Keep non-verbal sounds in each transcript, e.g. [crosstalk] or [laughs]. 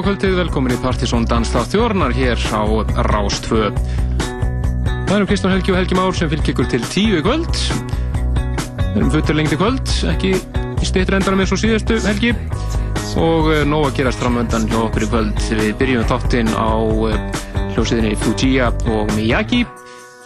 og kvöldið, velkomin í Partisón Danstáð þjórnar hér á Rástvö. Það eru Kristján Helgi og Helgi Már sem fylgir ykkur til tíu í kvöld. Við erum futur lengti kvöld, ekki í styrtra endanum eins og síðastu Helgi. Og eh, nóg að gerast framöndan hjá okkur í kvöld. Við byrjum þáttinn á eh, hljósiðinni Fujiya og Miyagi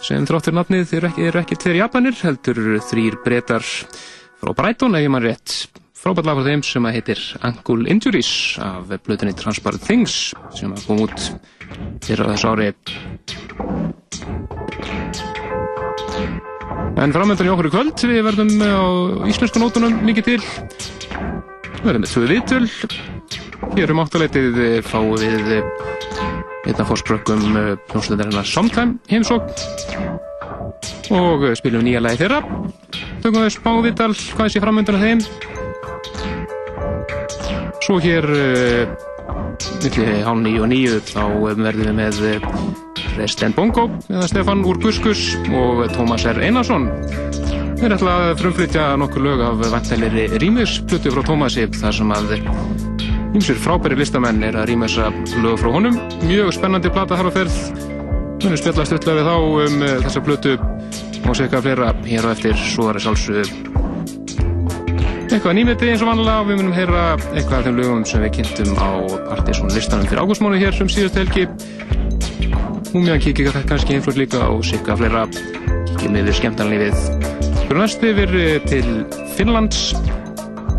sem þráttur nafnið eru er ekki tveir japanir, heldur þrýr breytar frá Brighton, ef ég mann rétt frábært lag frá þeim sem heitir Ankle Injuries af blöðinni Transparent Things sem kom út fyrir þessu ári. En framöndan í okkur í kvöld við verðum á íslensku nótunum mikið til. Við verðum með tvö viðtöl. Hér um áttalegtið fáum við einna fórsprökkum hljómsveitarinn Somtime heimsók og spilum nýja lagi þeirra. Tökum við smá viðtal hvað sé framöndan af þeim Svo hér millir uh, hálf nýju og nýju þá verðum við með Resten Bongo eða Stefan úr Guskus og Tómas R. Einarsson. Við erum ætlað að frumflytja nokkur lög af vantilegri rýmisflutu frá Tómasi þar sem að ymsir frábæri listamenn er að rýmessa lög frá honum. Mjög spennandi plata þar á ferð. Við erum spjallast öll við þá um þessa flutu og sér eitthvað fleira hér á eftir svo er það sjálfsög eitthvað nýmeti eins og vanlega og við munum heyra eitthvað af þeim lögum sem við kynntum á Partiðsson listanum fyrir ágústmánu hér sem síðast helgi. Mjög kikið kannski einflöld líka og sikka flera kikið með við skemmtarnlífið fyrir næstu yfir til Finnlands.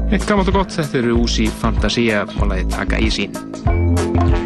Eitt gammalt og gott þetta eru Úsi Fantasia og lagi Taka í sín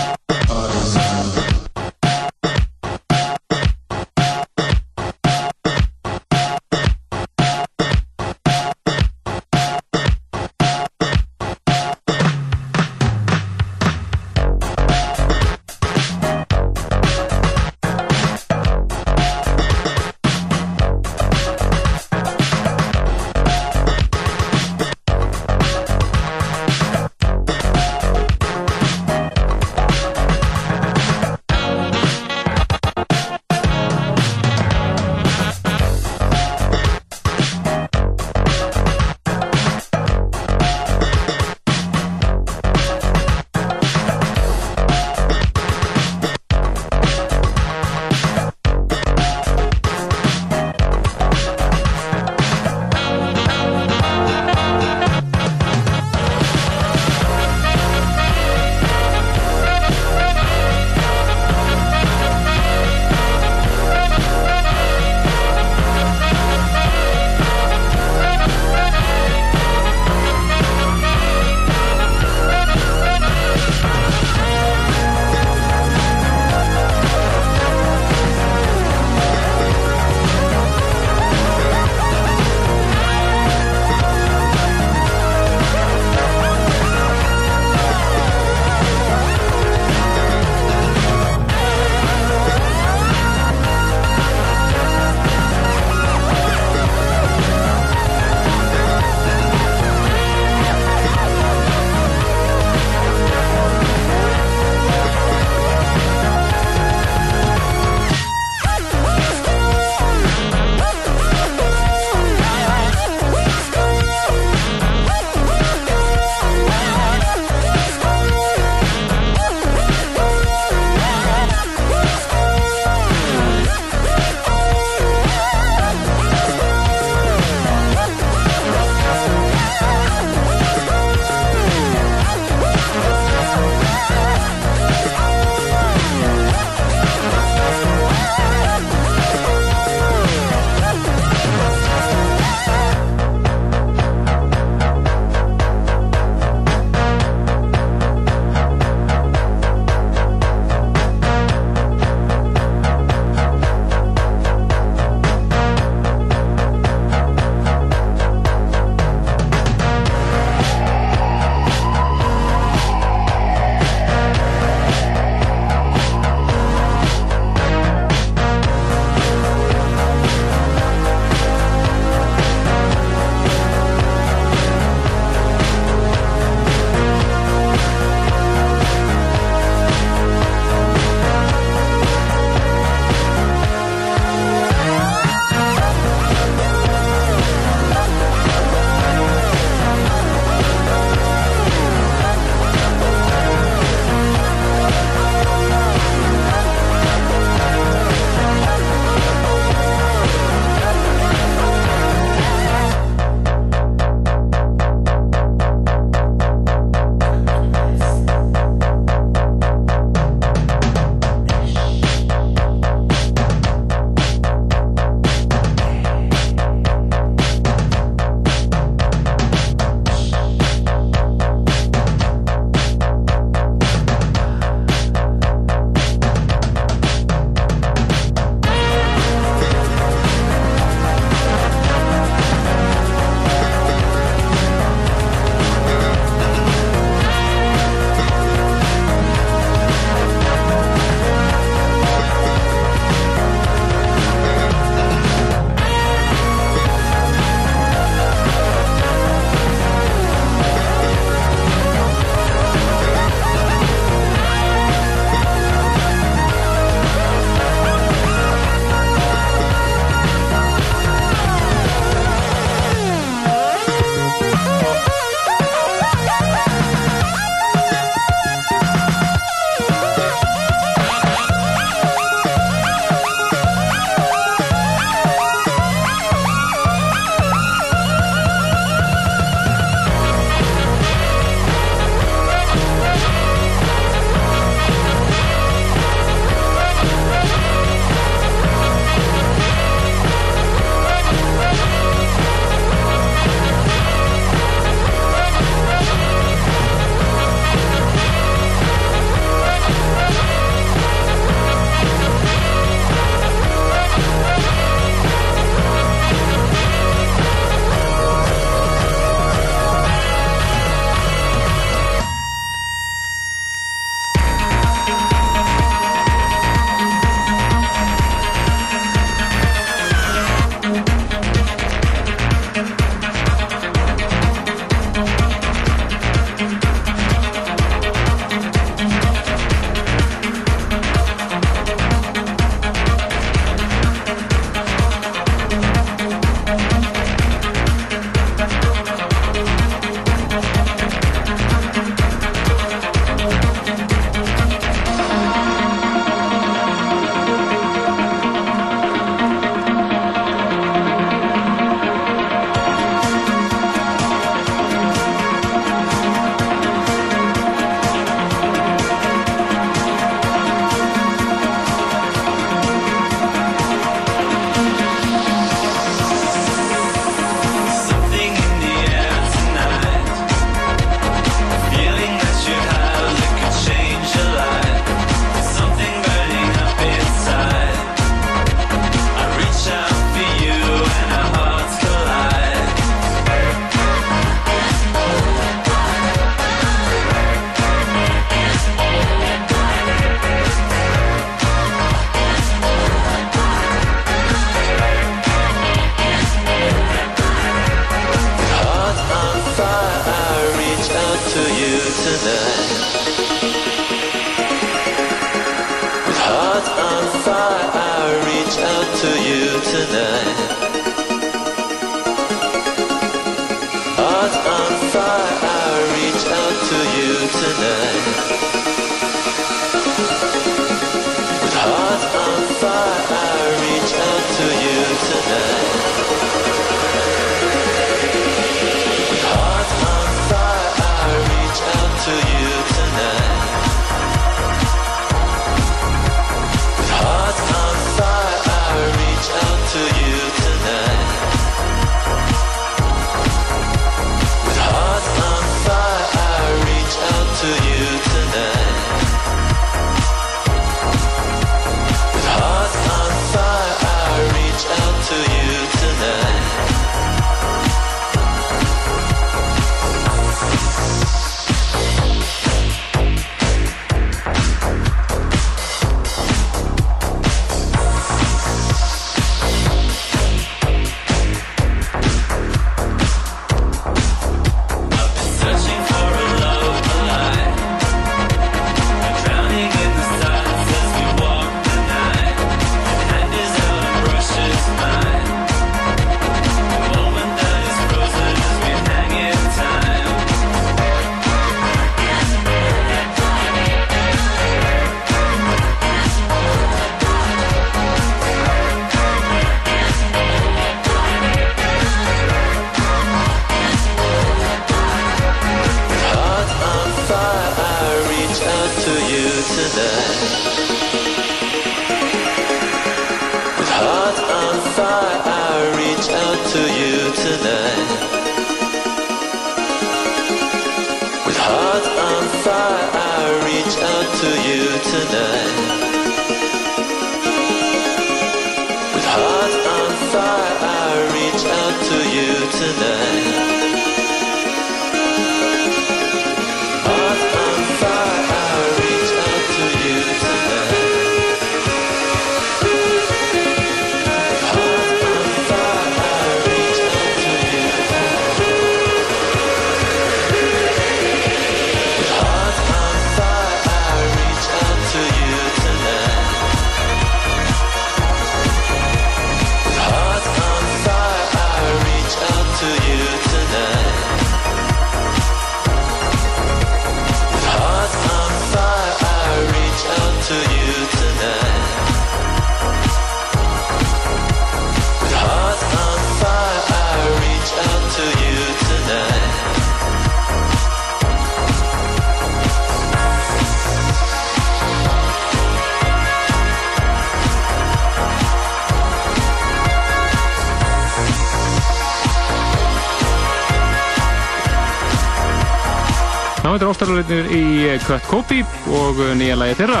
óstarleitir í Cut Copy og nýja lagi þeirra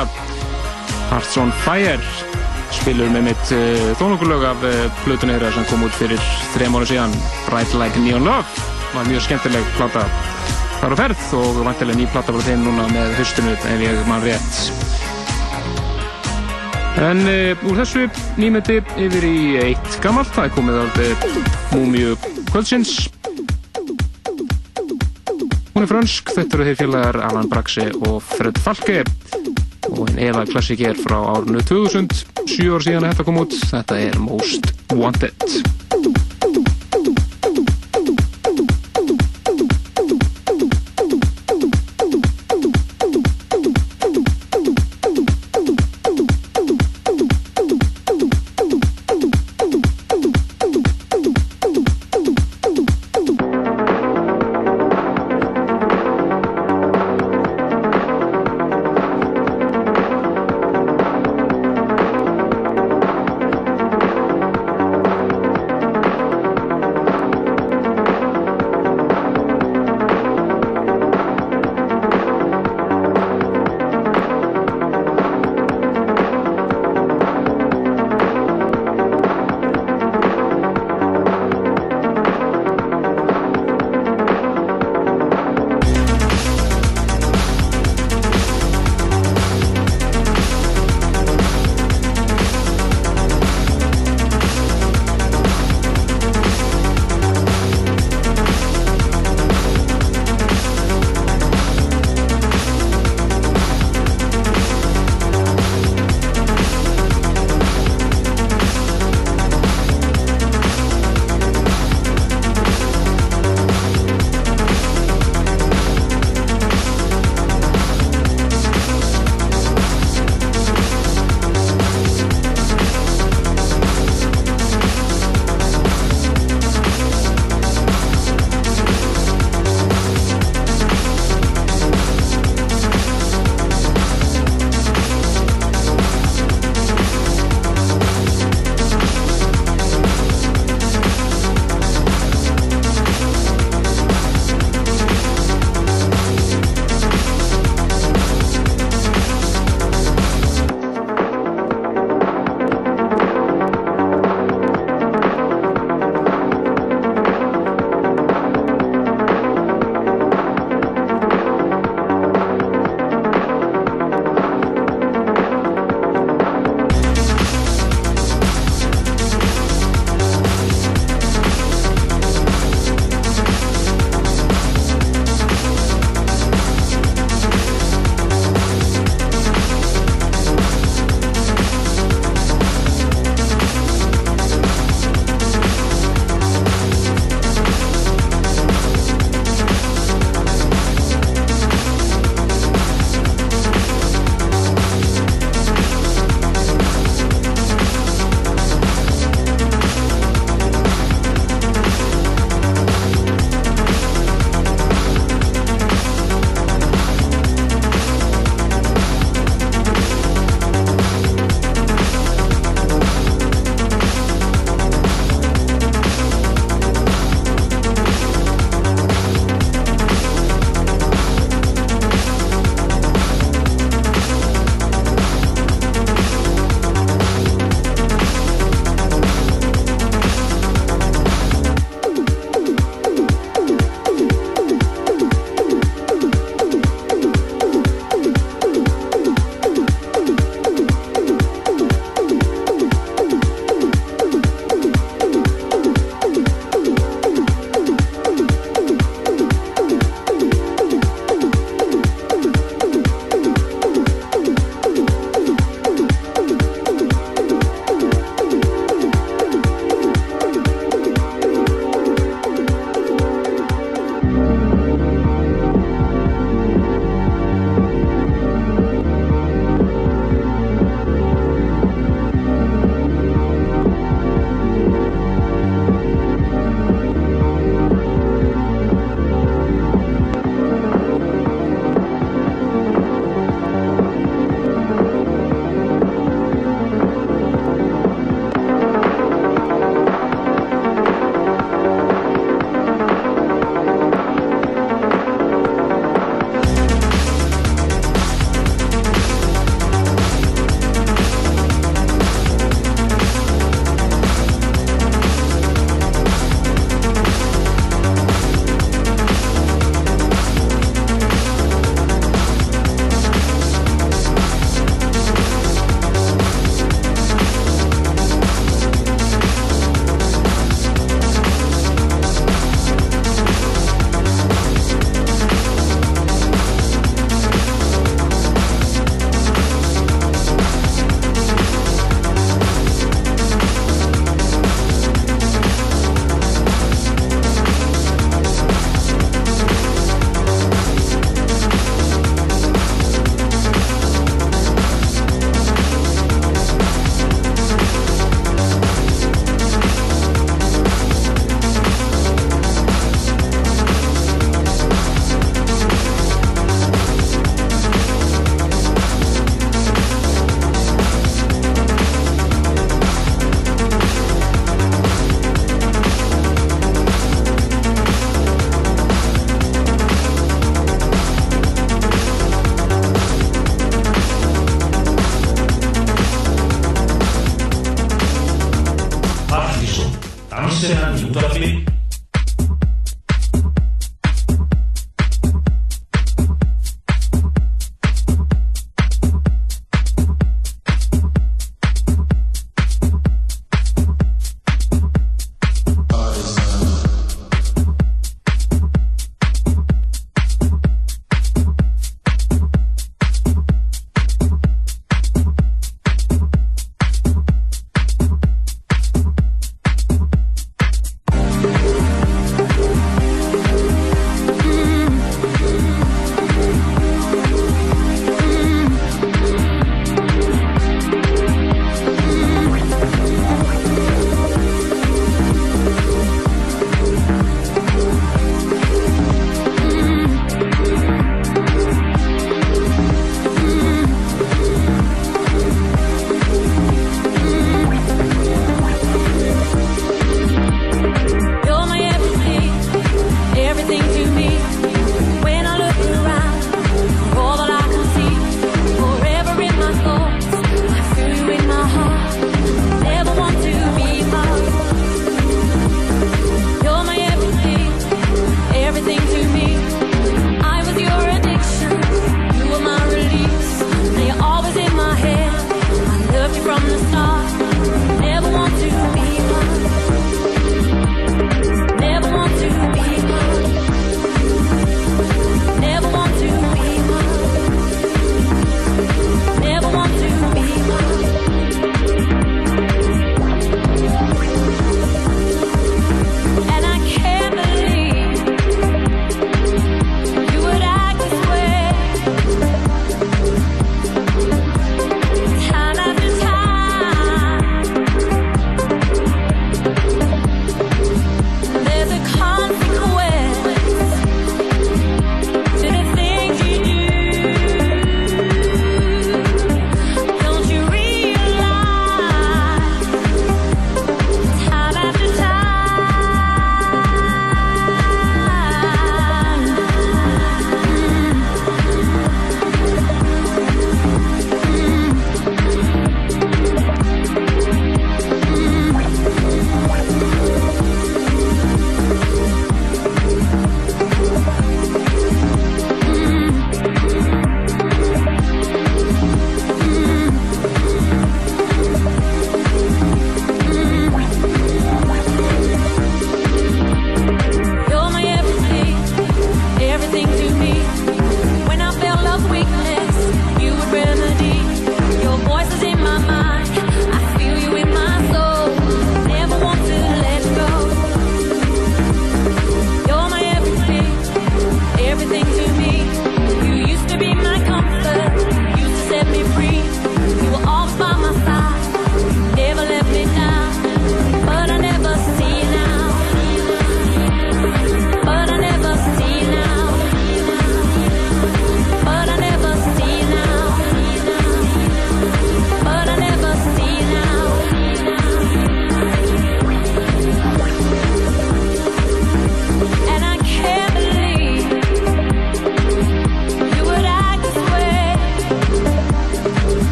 Hearts on Fire spilur með mitt uh, eh, þónungulög af uh, Plutunni þeirra sem kom út fyrir þrejum ára síðan Bright Like Neon Love. Var mjög skemmtileg plata þar á ferð og vantilega ný plata var þeim núna með höstunu ef ég mann rétt. En uh, úr þessu nýmeti yfir í eitt gammalt það er komið af Múmiu Kvöldsins Hún er fransk, þetta eru þeir félagar Alan Braxe og Fred Falke og einn eða klassik er frá árinu 2000, 7 ár síðan þetta kom út, þetta er Most Wanted.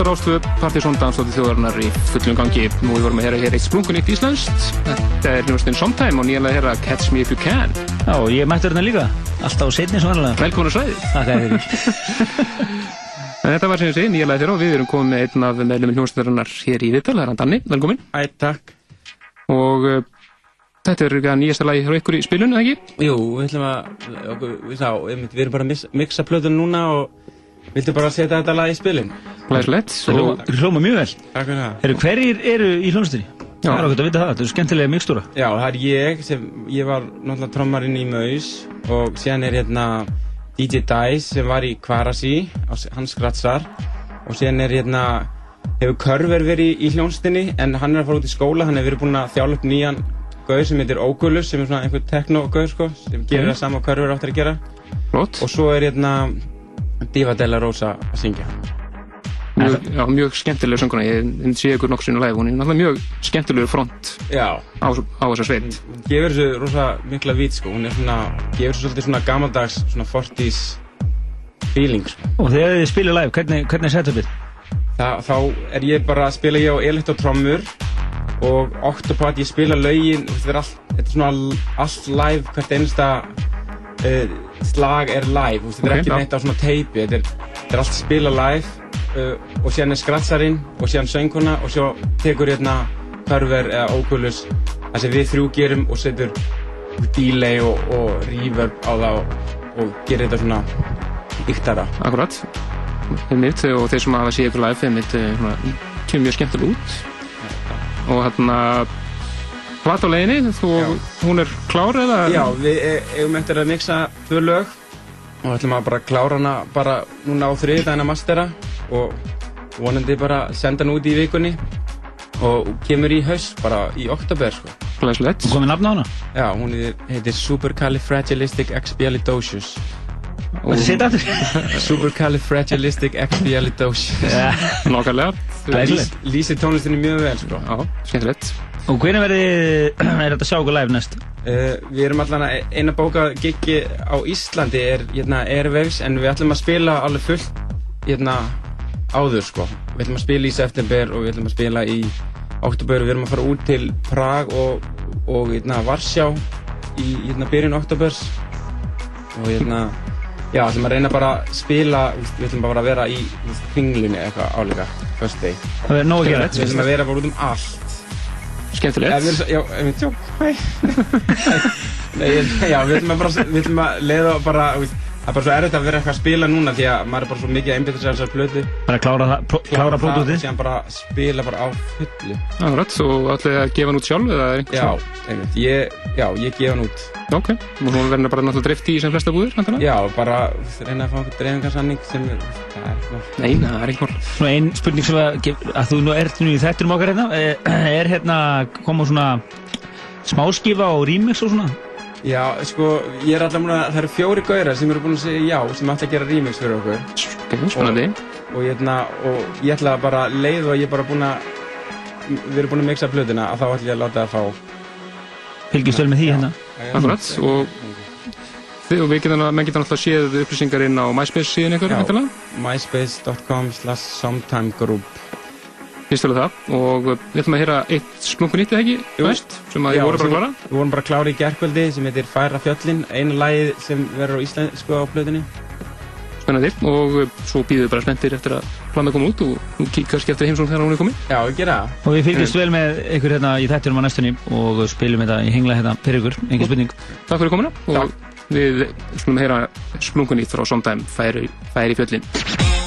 Rástvö, Partíson dansdóti þjóðarinnar í fullum gangi. Nú við vorum að hera hér eitt splungun eitt íslenskt. Þetta er hljómsveitin Sometime og nýjanlega hera Catch Me If You Can. Já, og ég mætti hérna líka. Alltaf setni svo vanlega. Velkona svæði. Takk að þér. [laughs] Þetta var sem ég segi, nýjanlega þér og við erum komið með einn af meðluminn hljómsveitarinnar hér í Vittal. Það er hann Danni, velkomin. Æ, takk. Og uh, þetta er nýjasta lagi frá ykkur í spilun, eða ekki? Jú, við ætlum að, okkur, við, sá, við erum bara að mixa plötun núna og Viltu bara setja þetta lag í spilin? Glæslegt. Það hljóma mjög vel. Takk fyrir það. Eru hverjir eru í hljómsdýri? Það er okkur að vita það, þetta er skemmtilega mikstúra. Já, það er ég sem, ég var náttúrulega trommarinn í Maus og síðan er hérna DJ Dice sem var í Kvarasi, hans skratsar og síðan er hérna, hefur Körver verið í hljómsdýni en hann er að fara út í skóla, hann hefur verið búinn að þjála upp nýjan gauð sem heitir Oculus sem er svona einhver techno-gauð sko, sem gerir það sama Körver áttur að gera. Flott. Og svo er hérna Diva Della Rosa að syngja Mjög, já, mjög skemmtilega sönguna, ég sé ykkur nokkur sínu live, hún er náttúrulega mjög skemmtilegur front já. á, á þessa sveit. Hún gefur þessu rosa mikla vít sko, hún er svona, gefur þessu svolítið svona gammaldags, svona 40's feeling sko. Og þegar þið spilir live, hvernig, hvernig er setupið? Þá er ég bara að spila ég á elektrótrommur og Octopad, ég spila laugin, þetta er, all, þetta er svona allt live, hvert einsta uh, slag er live, þetta er ekki neitt á svona teipi, þetta er, er allt spila live uh, og síðan er skratsarinn og síðan sönguna og svo tekur hérna Körver eða Oculus það sem við þrjú gerum og setur delay og, og reverb á það og, og gerir þetta svona yktara. Akkurat, einmitt og þeir sem hafa séð ykkur live, einmitt, eh, kemur mjög skemmtilega út. Og hérna Hvart á leginni, þú, hún er klár eða? Já, við eigum eftir að mixa tvö lög og ætlum að bara klára hana bara núna á þriði dagina mastera og vonandi bara senda hana út í vikunni og kemur í haus bara í oktober sko. Glæslegt. Þú komið nafn á hana? Já, hún heitir Supercalifragilisticexpialidocious. [laughs] Supercalifragilisticexpialidocious. Nákvæmlega. Lýsir tónlistinni mjög vel sko. Já, skemmtilegt. Og hvernig verði, [clears throat] er þetta sjá okkur live næst? Uh, við erum allan að eina bóka giggi á Íslandi er hérna, Airwaves en við ætlum að spila alveg fullt hérna, áður sko. Við ætlum að spila í september og við ætlum að spila í oktober og við erum að fara út til Prag og, og hérna, Varsjá í hérna, byrjun oktobers og hérna Já, ætlum að reyna bara að spila, við ætlum bara að vera í kringlunni eitthvað áleika, first day. Það er nógu gera. Við ætlum að vera bara út um allt. Skemmtilegt. Já, [laughs] ég veit, hæ. Nei, já, við ætlum að bara, við ætlum að leiða bara, það er bara svo erfitt að vera eitthvað að spila núna því að maður er bara svo mikið að einbita sér þessar blötu. Bara að klára það, klára pródútið. Og síðan bara spila bara á fullu. Já, rætt, og ætlaði að gefa hann út sjálf eða einhvers Já, einmitt, ég, já, ég gefa hann út. Ok, og hún verður bara náttúrulega drift í sem flesta búðir, hættilega? Já, bara reyna að fá einhvern dreifingarsanning sem er, það er eitthvað. Nei, það er eitthvað. Svona einn spurning sem að, að þú nú ert nú í þetturum okkar hérna, [clears throat] er hérna koma svona smáskifa og remix og svona? Já, sko, ég er alltaf múin að, það eru fjóri gaurar sem eru búin að segja já, sem ætla að gera remix fyrir okkur. Ok, spennandi. Og, og, hérna, og ég ætla bara leið og ég er bara búin að, við erum búin að mixa plötuna, að þá ætla ég að láta það fá. Fylgjast vel með því hérna. Akkurat, og, þið, og við getum að, menn getur alltaf séð upplýsingar inn á MySpace síðan ykkur, Já, myspace.com slash sometimegroup Fyrstulega það og við ætlum að heyra eitt splungun nýtt eða ekki, veist, sem að ég voru bara að klara. Við vorum bara að klára í gerkvöldi sem heitir Færa fjöllin, einu lagið sem verður á íslensku á plötunni. Spennandi og svo býðum við bara spenntir eftir að plana koma út og nú kannski eftir heimsókn þegar hún er komið. Já, við gera það. Og við fylgjast vel með ykkur hérna í þættunum á næstunni og spilum þetta í hengla hérna fyrir ykkur, engin spurning. Takk fyrir komuna og við skulum heyra splungun nýtt frá Sondheim færi, færi fjöllin.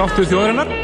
Þáttu þjóðarinnar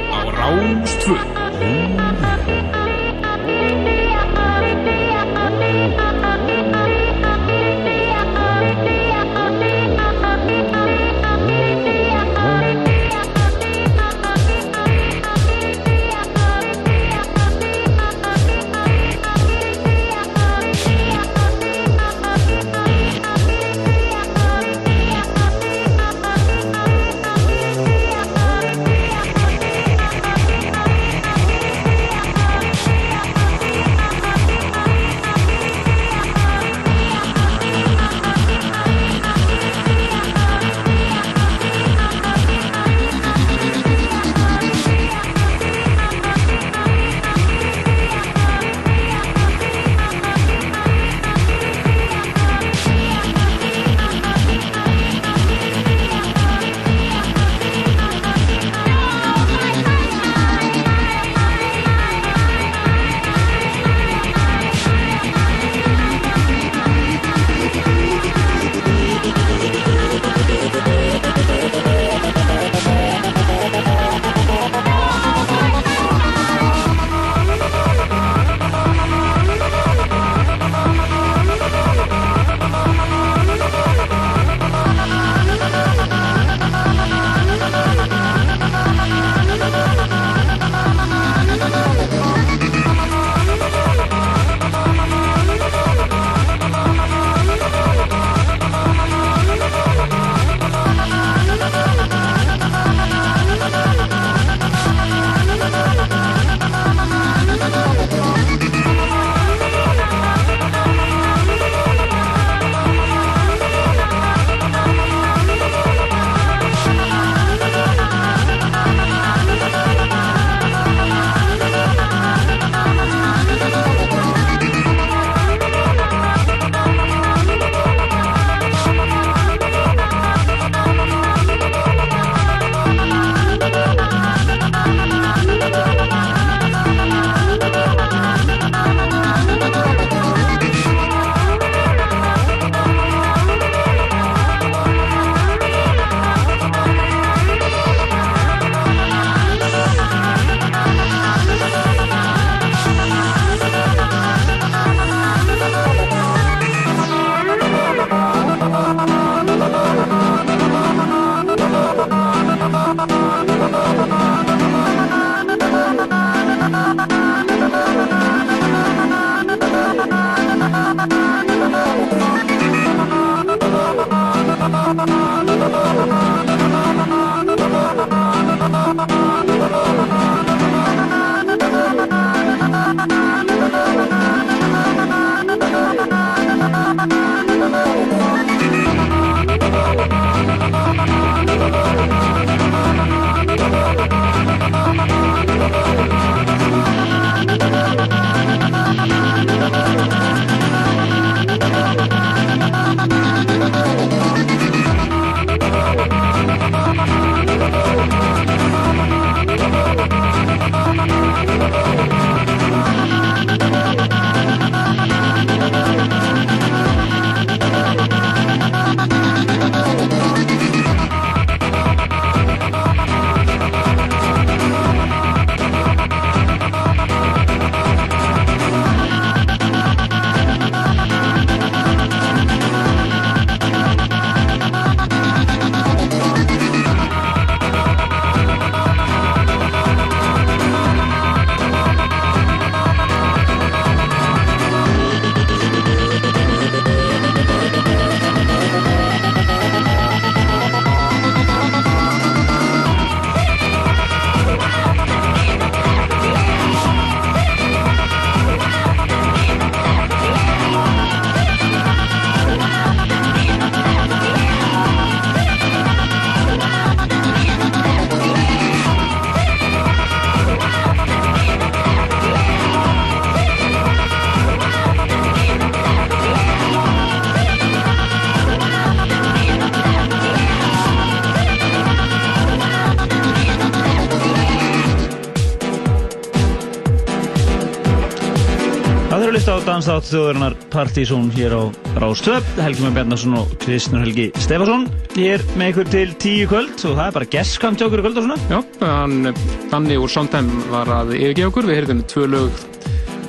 danstátt þjóðurinnar Partizón hér á Rástöp Helgi Már Bjarnarsson og Kristnur Helgi Stefansson Ég er með ykkur til tíu kvöld og það er bara gesskamt hjá okkur í kvöld og svona. Já, hann, Danni úr Sondheim var að yfirgeða okkur, við heyrðum tvö lög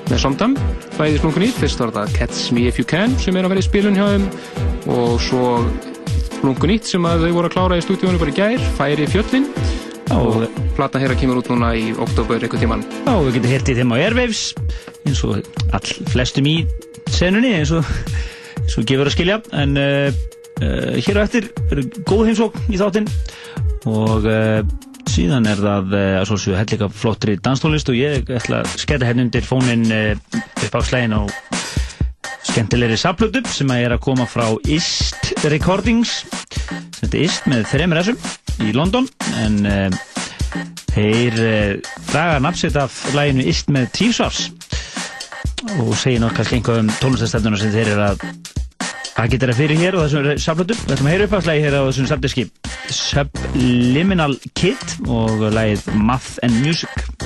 með Sondheim, bæði splungun í fyrst var þetta Catch Me If You Can sem er að vera í spilun hjá þeim og svo splungun í sem að þau voru að klára í stúdíónu bara í gær, Færi Fjöllin. Og platan hér að kemur út núna í oktober eitthvað tíman Já, við getum hirtið þeim á Airwaves eins og all flestum í senunni eins og, eins og gefur að skilja. En uh, uh, hér á eftir er góð heimsókn í þáttinn. Og uh, síðan er það að svo séu hellega flottri danstónlist. Og ég ætla að sketta henni undir fónin upp á slægin á skemmtilegri saplutu sem að er að koma frá Ist Recordings. Þetta er Ist með þreymur þessum í London. En þeir draga nafnsitt af læginu Ist með Tífsvars og segir náttúrulega kannski einhvað um tónlistastefnuna sem þeir eru að að geta það fyrir hér og þessum saflötu við ætlum að heyra upp á slægi hér á þessum safdiski Subliminal Kid og lægið Math and Music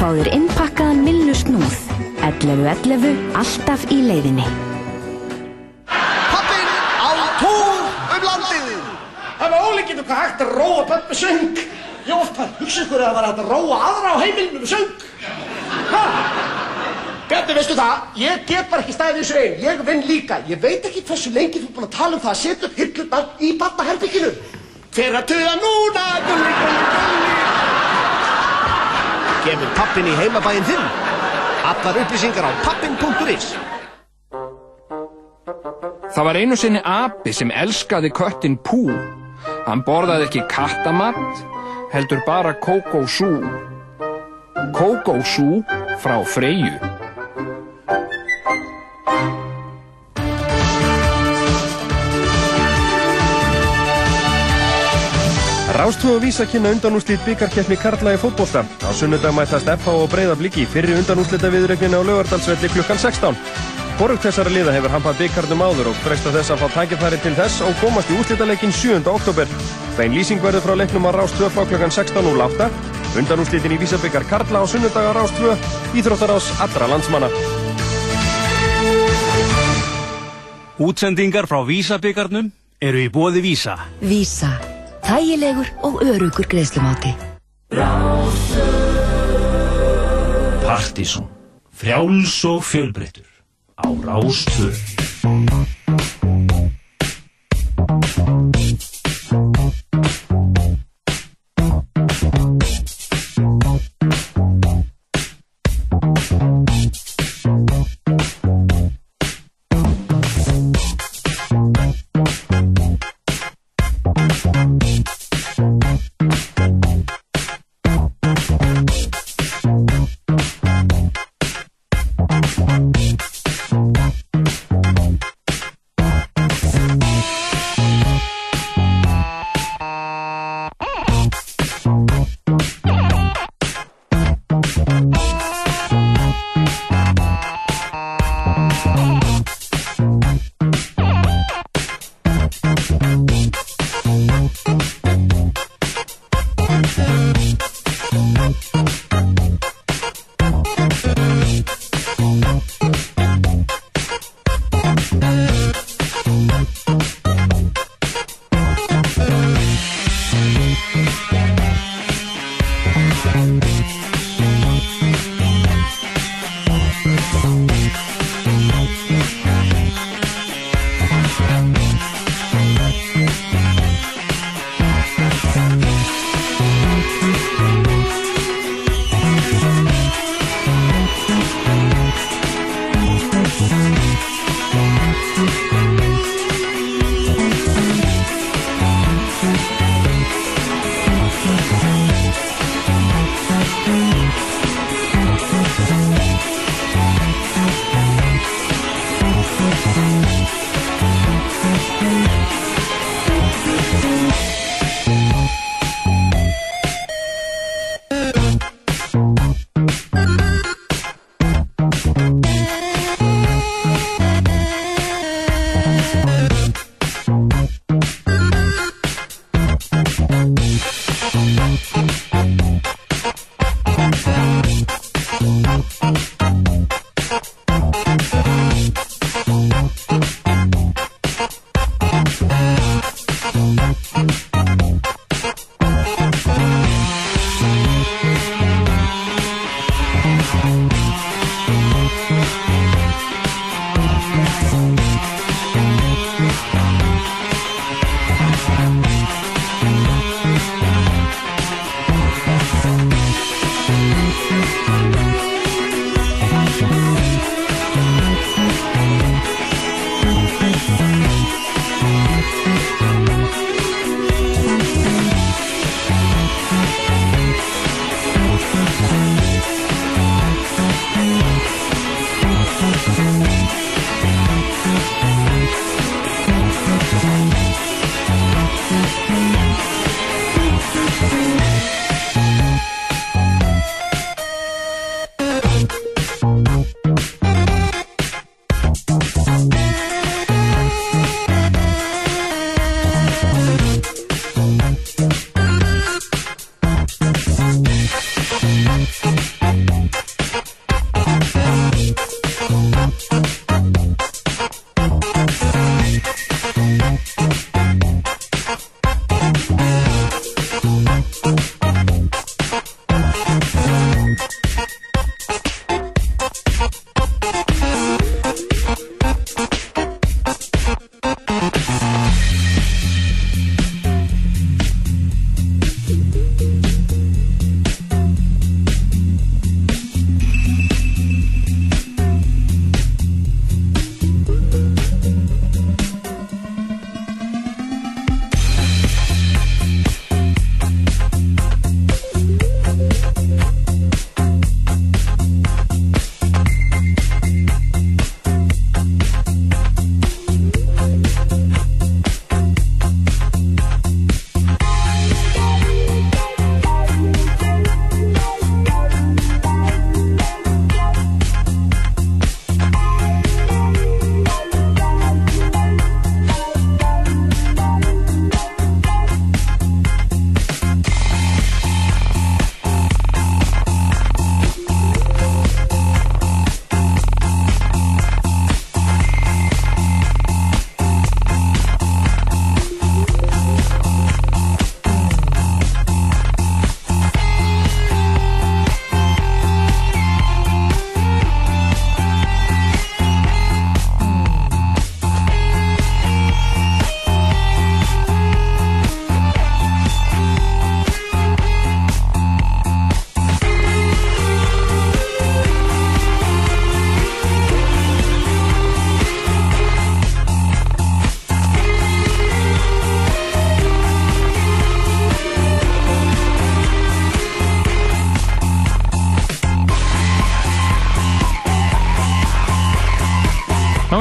11.11 og fá þér innpakkaðan millu snúð. 11.11, alltaf í leiðinni. Pappin á túr um landið. Það var ólíkinn hvað hægt að róa með söng. Ég ofta hugsa ykkur að það var hægt að róa aðra á heimilinu með söng. Hæ? Bjarni, veistu það, ég get bara ekki stæðið þessu einn. Ég vinn líka. Ég veit ekki hversu lengi þú er búin að tala um það að setja upp hillurnar í barnaherbygginu. Hver að tuða núna, gulli, gulli. Kemur pappin í heimabæinn þinn. Allar upplýsingar á pappin.is. Það var einu sinni api sem elskaði köttin Pú. Hann borðaði ekki kattamatt, heldur bara kókósú. Kókósú frá Freyju. Rástvö og Vísa kynna undanúslít byggarkeppni Karla í fótbolta. Á sunnudag mætast FH og Breiðablík í fyrri undanúslita viðrögninni á Laugardalsvelli klukkan 16. Hvorugt þessara liða hefur hampað byggarnum áður og fresta þess að fá tækifæri til þess og komast í úslitaleikin 7. oktober. Þein lýsing verður frá leiknum á Rástvö frá klukkan 16.08. Undanúslitin í Vísabyggar Karla á sunnudag á Rástvö, Íþróttarás allra landsmanna. Útsendingar frá Vísabyggarnum eru í bóði Vísa. Vísa. Þægilegur og örugur greiðslumáti. Partíson. Frjáls og fjölbreyttur. Á Rástvö.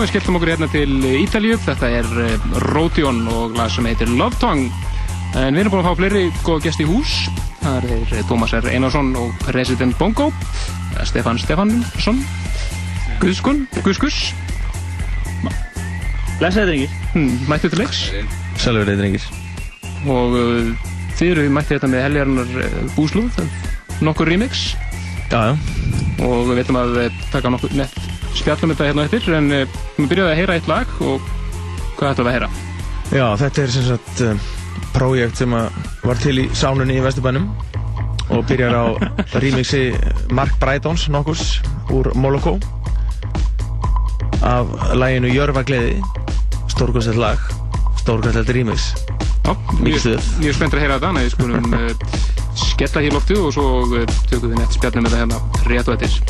Við skellum okkur hérna til Ítalíu. Þetta er eh, Rotion og lag sem heitir Love Tongue. En við erum búin að fá fleiri góða gæst í hús. Það er eh, Tómas R. Einarsson og President Bongo. Stefan Stefansson. Guðskun, Guðskus. Lesaði drengir. Hmm, mættu til leiks. Reyðir drengir. Og uh, þið eru mættið þetta með heljarnar uh, búslúð. Nokkur remix. Já, já. Og við veitum að uh, taka nokkur nett spjallum þetta hérna eftir. En uh, við byrjuðum að heyra eitt lag og hvað ætlum við að heyra? Já, þetta er sem sagt uh, prójekt sem var til í sánunni í Vesturbænum og byrjar á [laughs] remixi Mark Brydons nokkurs úr Moloko af læginu Jörfa Gleði stórkvæmstætt lag stórkvæmstætt remix Já, mjög, spenntur að heyra þetta, þannig að við skulum uh, [laughs] skella hér loftið og svo uh, tökum við nett spjallum þetta hérna rétt og eftir.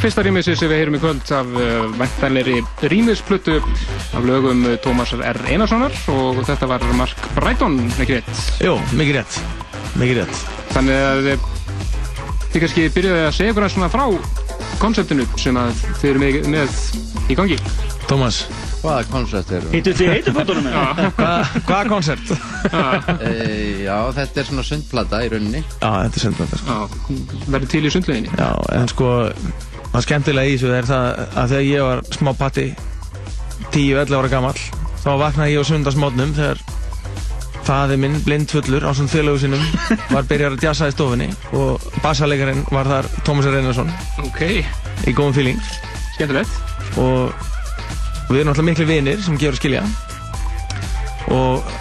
Fyrsta rýmissi sem við heyrum í kvöld af uh, væntanleiri rýmisplötu af lögum uh, Tómasar R. Einarssonar og þetta var Mark Brighton, ekki rétt? Jú, mikið rétt, mikið rétt. Þannig að uh, þið kannski byrjuði að segja aðeins svona frá konseptinu sem að þið eru með, með í gangi. Tómas, Hvaða koncept eru? Hittu þið heitufótunum með? Hva- hvaða koncept? e, já, þetta er svona sundplata í rauninni. Já, þetta er sundplata. Já, verður til í sundleginni. Já, en sko, það skemmtilega í þessu er það að þegar ég var smá patti, 10-11 ára gamall, þá vaknaði ég á sundarsmótnum þegar faði minn, blindfullur á svona félögu sinum, [laughs] var byrjar að djassa í stofunni og bassalegarinn var þar Tómas Reynarsson Ok, í góðum fíling skemmtilegt. og við erum alltaf miklu vinir sem gefur að skilja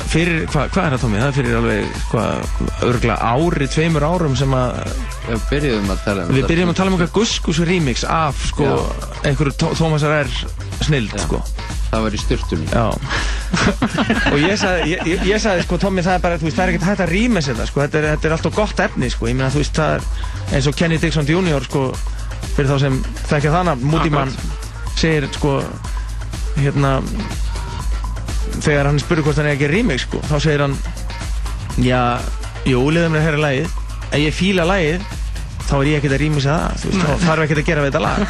fyrir, hvað hva er það Tómi? Það er fyrir alveg, hvað, örgla ári, tveimur árum sem að Við byrjuðum að tala um Við byrjum að tala um eitthvað Guskus remix af sko, einhverju Tó- Tómasar R snild sko. Það var í styrtunni. [laughs] Og ég sagði, ég, ég, ég sagði sko, Tómi, það er bara, veist, það er ekkert hægt að rýma sér það, sko, þetta er, þetta er alltaf gott efni, sko, ég meina, þú veist, það er eins og Kenny Dixon Jr., sko, fyrir þá sem þekkja þannig, Moody Man segir, sko, hérna, þegar hann spurur hvort hann er ekki remix, sko, þá segir hann, já, jú, liðum mér að heyra lagið, ef ég fíla lagið, þá er ég ekkert að rýmisa það, veist, þá þarf ekkert að gera við þetta lag. [laughs]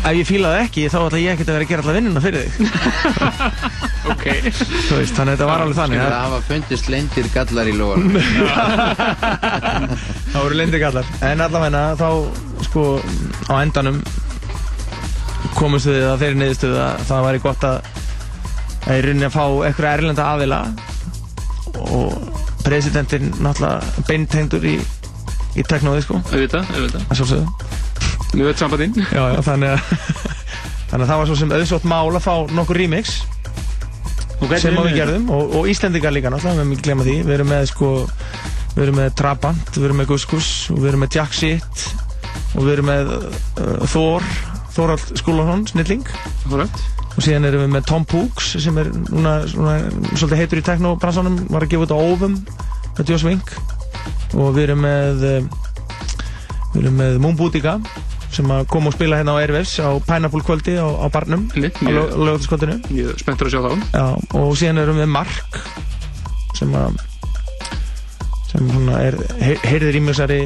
Ef ég fíla það ekki, þá ætla ég ekkert að vera að gera alla vinnuna fyrir þig. [laughs] Ok. Þú veist, þannig að þetta var alveg þannig. Það hafa fundist leindir gallar í lóðanum. [laughs] Það voru lindir gallar. En allavegna, þá, sko, á endanum komumst við að þeirri niðurstöðu að það væri gott að að í rauninni að fá eitthvað erlenda aðila og presidentinn náttúrulega beintengdur í, í teknóði, sko. Auðvitað, auðvitað. Það sjálfsögðu. Mjög veit sambandinn. Já, já, þannig að [laughs] þannig að það var svo sem auðsótt mál að fá nokkur remix hvernig sem við gerðum og, og Íslendingar líka náttúrulega, við erum ekki glemma því við erum með sko, við erum með Trabant, við erum með Guskus og við erum með Jack Shit og við erum með uh, Thor Þórald Skúlason, snilling Þorald og síðan erum við með Tom Pooks sem er núna, svolítið heitur í teknobransanum var að gefa út á Óvum með Joss Vink og við erum með uh, við erum með Moonbootika sem að koma og spila hérna á Airwaves á Pineapple kvöldi á, á barnum. Einmitt, á mjög- lögataskvöldinu Mjög spenntur að sjá þá. Já, og síðan erum við Mark sem að sem svona er he- heyrðir ímjöksari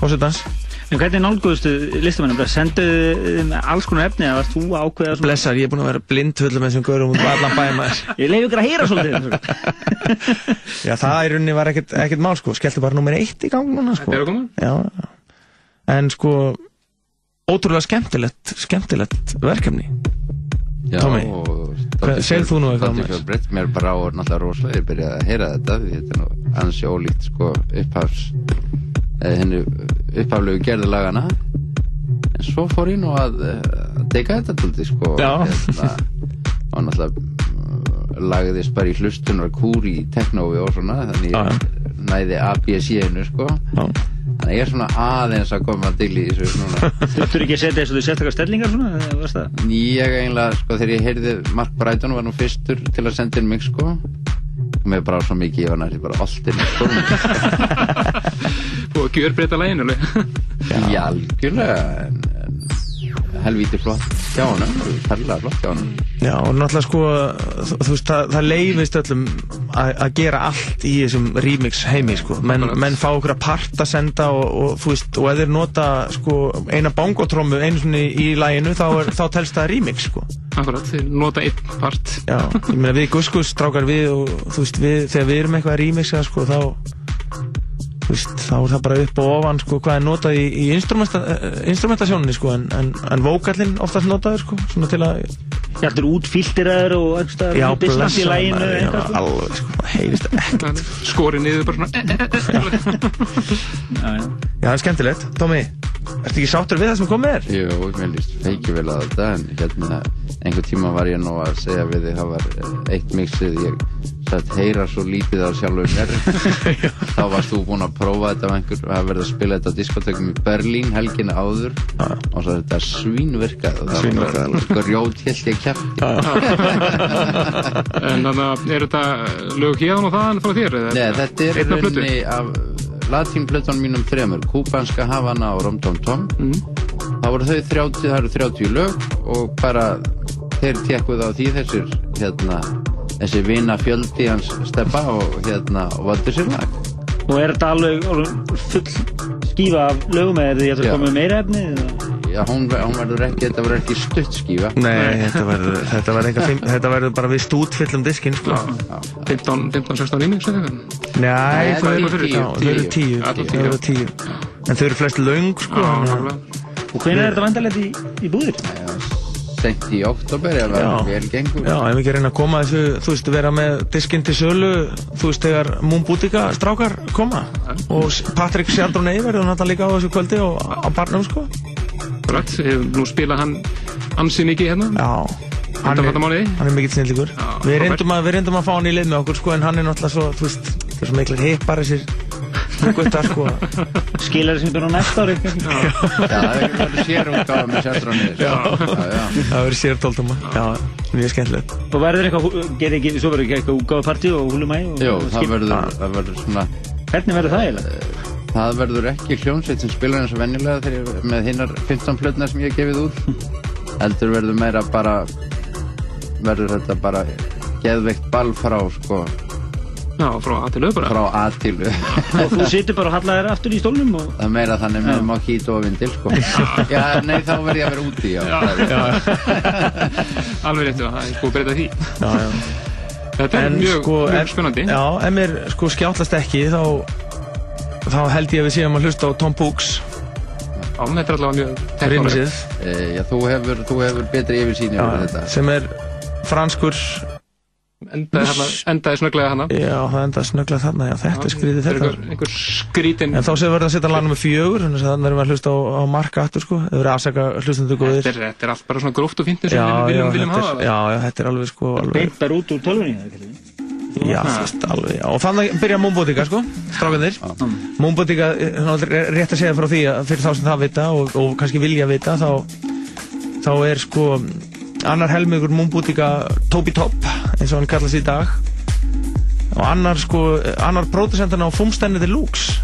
fósitans En hvernig nálguðustu listamennum? Bara senduðu þeim alls konar efni eða varst þú að ákveða svona? Blessar, ég er búinn að vera blindfull með þessum gaurum út á allan bæum maður [laughs] Ég leiði ykkur að heyra svolítið. [laughs] Já, það í rauninni var ekkert, ekkert mál sko, skellti bara nummer eitt í gang núna sko. Þetta er að koma? Já, já. En sko, ótrúlega skemmtilegt, skemmtilegt verkefni. Já, Tommy, og hvað- segðu þú nú eitthvað um Dr. Fjörð breytt mér bara á og náttúrulega rosalega ég byrjaði að heyra þetta þetta er nú ansi ólíkt sko upphafs eða henni upphaflegu gerði lagana en svo fór ég nú að, eh, að deyka þetta tóldi sko. Hérna, og náttúrulega uh, lagðist bara í hlustunar kúr í teknói og svona þannig ég næði ABC-inu sko. Já. þannig ég er svona aðeins að koma til í þessu núna. Þurftur ekki að setja þessu sérstakar stellingar svona? eða varst það? Ég eiginlega, sko, þegar ég heyrði Mark Brighton var nú fyrstur til að senda inn mig, sko. Og mér brá svo mikið, ég var nætti bara alltinn, [laughs] Búið að gjörbreyta læginu, alveg. Já, algjörlega en, en helvíti flott hjá honum, perla flott hjá honum Já, og náttúrulega sko, þú, þú veist, það, það leifist öllum að að gera allt í þessum remix heimi, sko. Menn, menn fá okkur að parta senda og, og þú veist, og þeir nota, sko, eina bongotrómu einu svona í læginu, þá, er, þá telst það remix, sko. Akkurat, þeir nota einn part. Já, ég meina við guskus strákar við og þú veist, við, þegar við erum eitthvað að remixa, sko, þá, veist, þá er það bara upp og ofan, sko, hvað er notað í, í instrumenta, eh, instrumentasjóninni, sko, en, en, en vókallinn oftast notaður, sko, svona til að Hjaldur út filteraður og einhverstaðar Já, business í læginu svona? alveg, sko, það heyrist ekkert Skorið niður bara svona. Já, það er skemmtilegt. Tómi, ertu ekki sáttur við það sem komið er? Jú, mér líst feiki vel að þetta en hérna, einhver tíma var ég nú að segja við þig, það var eh, eitt mixið ég satt heyra svo lítið á sjálfur mér. [laughs] Þá varst þú búinn að prófa þetta af einhver, að verða að spila þetta á diskotekum í Berlín helgina áður. Og svo þetta svínvirkað. Og það var sko rjót helt ég kæft [laughs] En þannig að er þetta lög hérðan og þaðan frá þér? eða? Nei, þetta er Einn af plötu? rauninni af latínplötunum mínum þremur, kúbanska Havana og Rom Tom Tom. Mhm. þá voru þau 30, það eru 30 lög og bara þeir tekkuð á því þessir hérna, þessi vina fjöldi hans steppa og hérna og valdi sér lag Og er þetta alveg full skífa af lögum eða er koma með meira efni? eða? Já, hún, hún verður ekki, þetta verður ekki stutt skífa Nei, þetta verður, þetta þetta bara við stútfyllum diskinn sko. 15, 15, 16 remix eða eitthvað? Nei, þau eru tíu, já, þau eru tíu. tíu, Allir þau eru tíu. En þau eru flest löng sko. Og hvernig er þetta vandalegt í, í búðir? Sent í oktober ef það vel gengur Já, ef við ekki reyna að koma þessu, þú veist, vera með diskinn til sölu, þú veist, þegar Moon Boutica strákar koma og S- Patrick Sjaldrón Ey verður náttúrulega líka á þessu kvöldi og á barnum, sko. Rætt, hefur nú spilað hann ansi mikið hérna Já. Hann er, hann er mikill snillíkur. Við frábær. reyndum, að, við reyndum að fá hann í lið með okkur, sko, en hann er náttúrulega svo, þú veist, það er svo miklir hippar þessir guttar, sko. Skilar sem byrja á næsta ári? það verður sérútgáfa með já Það verður sér tóltuma. Já, mjög skemmtilegt. Svo verður ekki eitthvað útgáfa partí og húlumæ? og- Jó, og það verður, svona Hvernig verður það eiginlega? Það verður ekki hljómsveit sem spilar eins og venjulega þegar með hinnar 15 plötna sem ég hef gefið út heldur verður meira bara verður þetta bara geðveikt ball frá sko Já, frá að til lög bara. Frá að til [laughs] Og þú situr bara og hallar þér aftur í stólnum og... það er meira þannig með mojito og vindil sko. [laughs] Já, nei, þá verður ég að vera úti já, Alveg réttu, það er sko [laughs] að breyta því. Já, já. Þetta er En mjög, sko, mjög ef- spennandi. Já, ef mér sko skjáttlast ekki þá þá held ég að við séum að hlusta á Tom Pooks Já, þetta er allavega mjög rýmisið e, Já, þú hefur, þú hefur betri yfirsýn yfir þetta. sem er franskur Endaði, hana, endaði snögglega hana Já, það enda snögglega þarna, já, þetta er skrítið þetta. einhver, einhver skrítin En þá við verið að setja lag nummer fjögur þannig að þannig erum við að hlusta á, á marka aftur sko. Þau verið að afsaka hlustandu góðir. Þetta er, þetta er allt bara svona gróft og fint eins Já, og við já, viljum, viljum þetta hafa. er, já, já, þetta er alveg sko alveg, Beintar út úr tölvunni eða ekki? Já, þú veist, alveg, já. Og þannig byrja Moonbotica, sko, strákanir. Moonbotica, eh, er rétt að segja frá því að fyrir þá sem það vita og, og kannski vilja vita, þá, þá er sko annar helmingur Moonbotica Toby Top, eins og hann kallast í dag. Og annar sko, annar pródusentan á Fumstenni Deluxe.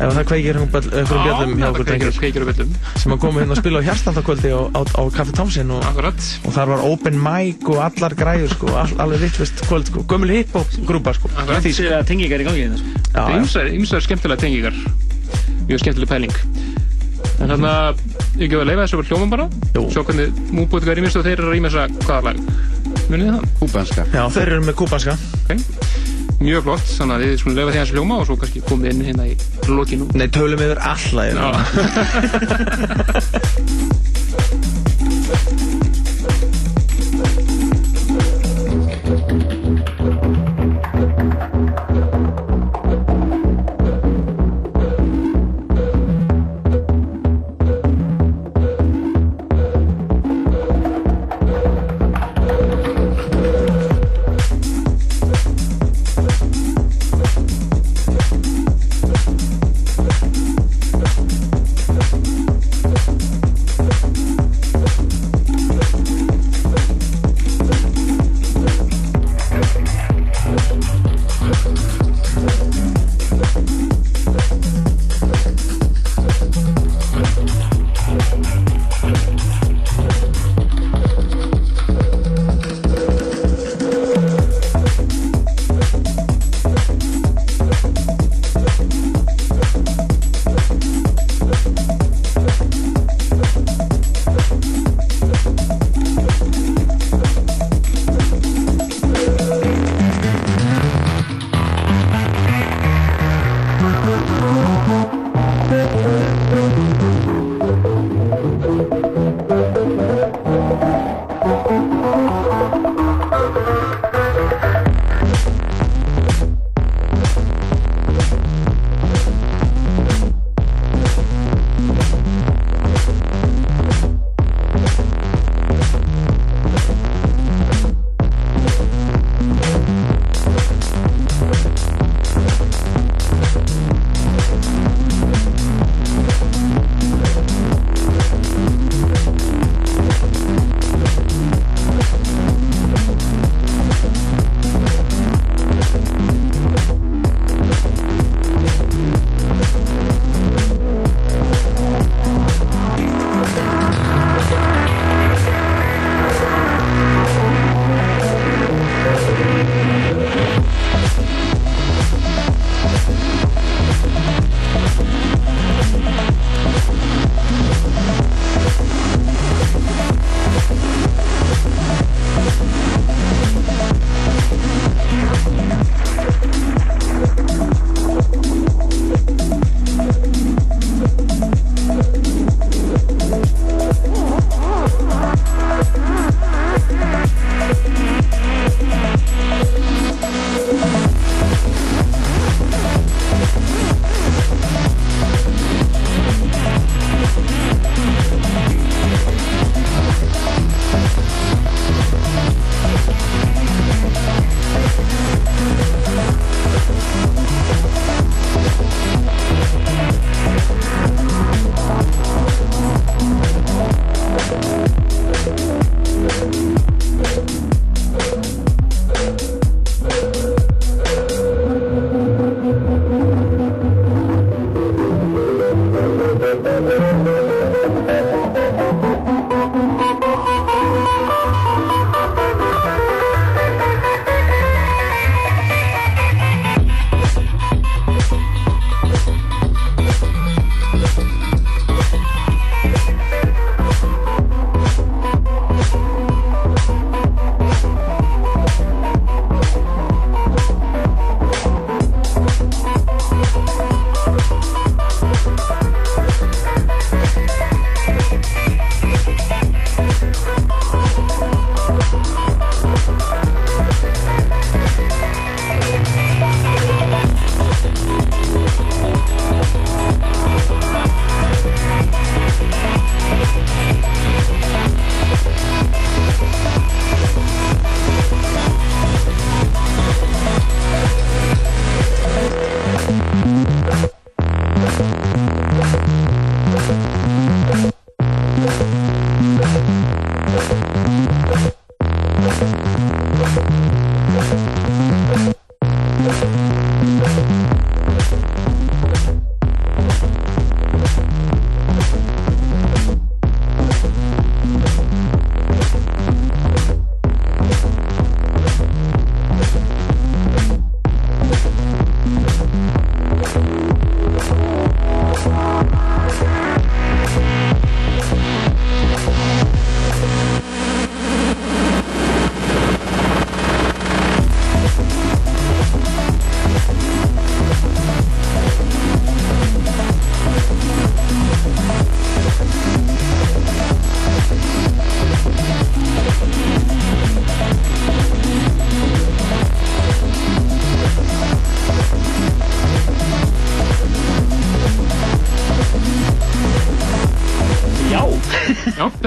Ef það kveikir einhverjum bjöllum hjá okkur kveikir, drengir sem að koma hérna að spila á Hjartandakvöldi á, á, á Kaffi Tomsin og, og þar var open mic og allar græður sko, all, alveg vittvist kvöld sko, gömul hip-hop grúpa sko Akkurat Því séu að tengingar í gangi hérna sko. Já, já. Ýmsar, ýmsar skemmtilega tengingar Mjög skemmtileg pæling En þannig að ég gefa að leifa þessu bara hljóman bara. Jú. Sjá hvernig múbútika rýmist og þeir eru að rýmast að hvaða lag? Munið þið það? Kúbanska. Já, þeir eru með kúbanska. Okay. Mjög flott, þannig að við skulum leifa því hans hljóma og svo kannski komið inn hérna í lokinu Nei, tölum yfir alla [laughs]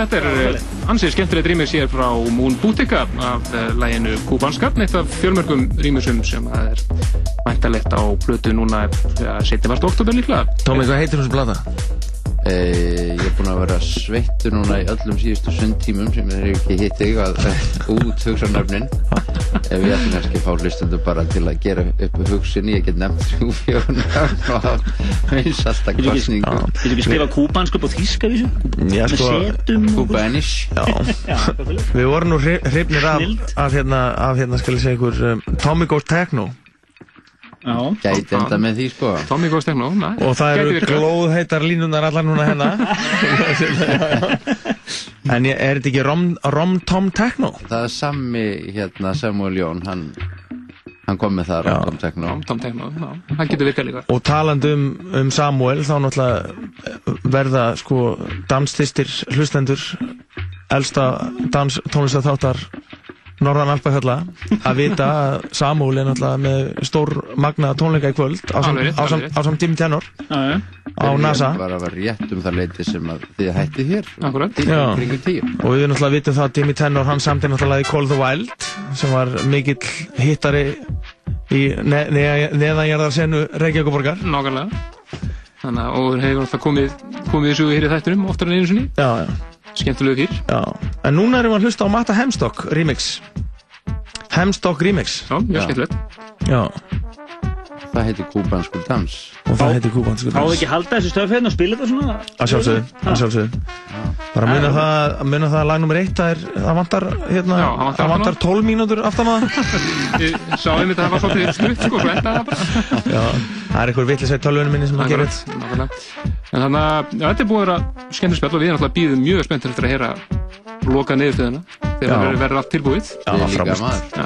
þetta er eh, ansið skemmtilegt rýmis hér frá Moon Boutica af uh, læginu Kubanska, eitt af fjölmörgum rýmisum sem að er væntalegt á plötu núna ja, 17. oktober líklega. Tómi, hvað heitir hún sem blata? Eh, ég er búinn að vera sveittur núna í öllum síðustu sundtímum sem eru ekki hitt þig að eh, út hugsa nöfnin ef ég ætti kannski að fá hlustundu bara til að gera upp hugsinni ég get nefnt þrjú fjór nöfn og eins alltaf Getur kostningu ekki, getur ekki skrifa kúbansku upp á þýska vísu? Já, sko, fyrir? [laughs] við vorum nú hri- hrifnir af, af hérna, af hérna, skal ég segja ykkur, um, Tommy Goes Techno. Já, gæti enda með því sko. Tommy Góð Stegno, næ. og það eru glóðheitar línunar allar núna hérna [laughs] [laughs] En er þetta ekki Rom, Rom Tom Techno? það er sami hérna Samuel Jón hann, hann kom með það Random Techno Tom Techno, já, hann getur virkað líka. Og talandi um, um Samuel þá náttúrulega verða sko danstistir hlustendur elsta dans tónlistar þáttar Norðan Alpahjalla að vita að Samuel er náttúrulega með stór magna tónleika í kvöld á sam, Alveg rétt, á sam, alveg rétt. á sam tími tenor já, já. Á NASA Ég var rétt um það leiti sem að þið hætti hér kringum tíu og við náttúrulega vitum það að Jimmy Tenor hann samti náttúrulega í Call the Wild sem var mikill hittari í ne ne neðanjarðar senu Reykjavíkuborgar Nákvæmlega. Þannig að, og hefur alltaf komið, komið þessu hér í þættunum oftar en einu sinni. já, já, Skemmtilegu kýr. já. en núna erum við að hlusta á Matta Hemstock remix Hemstock remix Já. skemmtilegt. já, það heitir kúbanskur dans og það heitir Kúbanskur Fáðu ekki að halda þessu stöð hérna og spila þetta svona? að sjálfsögðu, að sjálfsögðu bara að muna það, að muna það að lag nummer eitt það, er, það vantar, hérna, Já, það vantar það vantar 12 mínútur aftan að Ég sá einmitt að það var svolítið stutt, sko, svo endaði það bara. já, það er einhver vitlisveit tölvunum minni sem að gera Akkurat, nákvæmlega. En þannig að þetta er búið að vera skemmtilegt spjall og við erum alltaf býðum mjög spenntir eftir að heyra loka niðurstöðuna Já. Þegar verður verður allt tilbúið. Er líka frábært.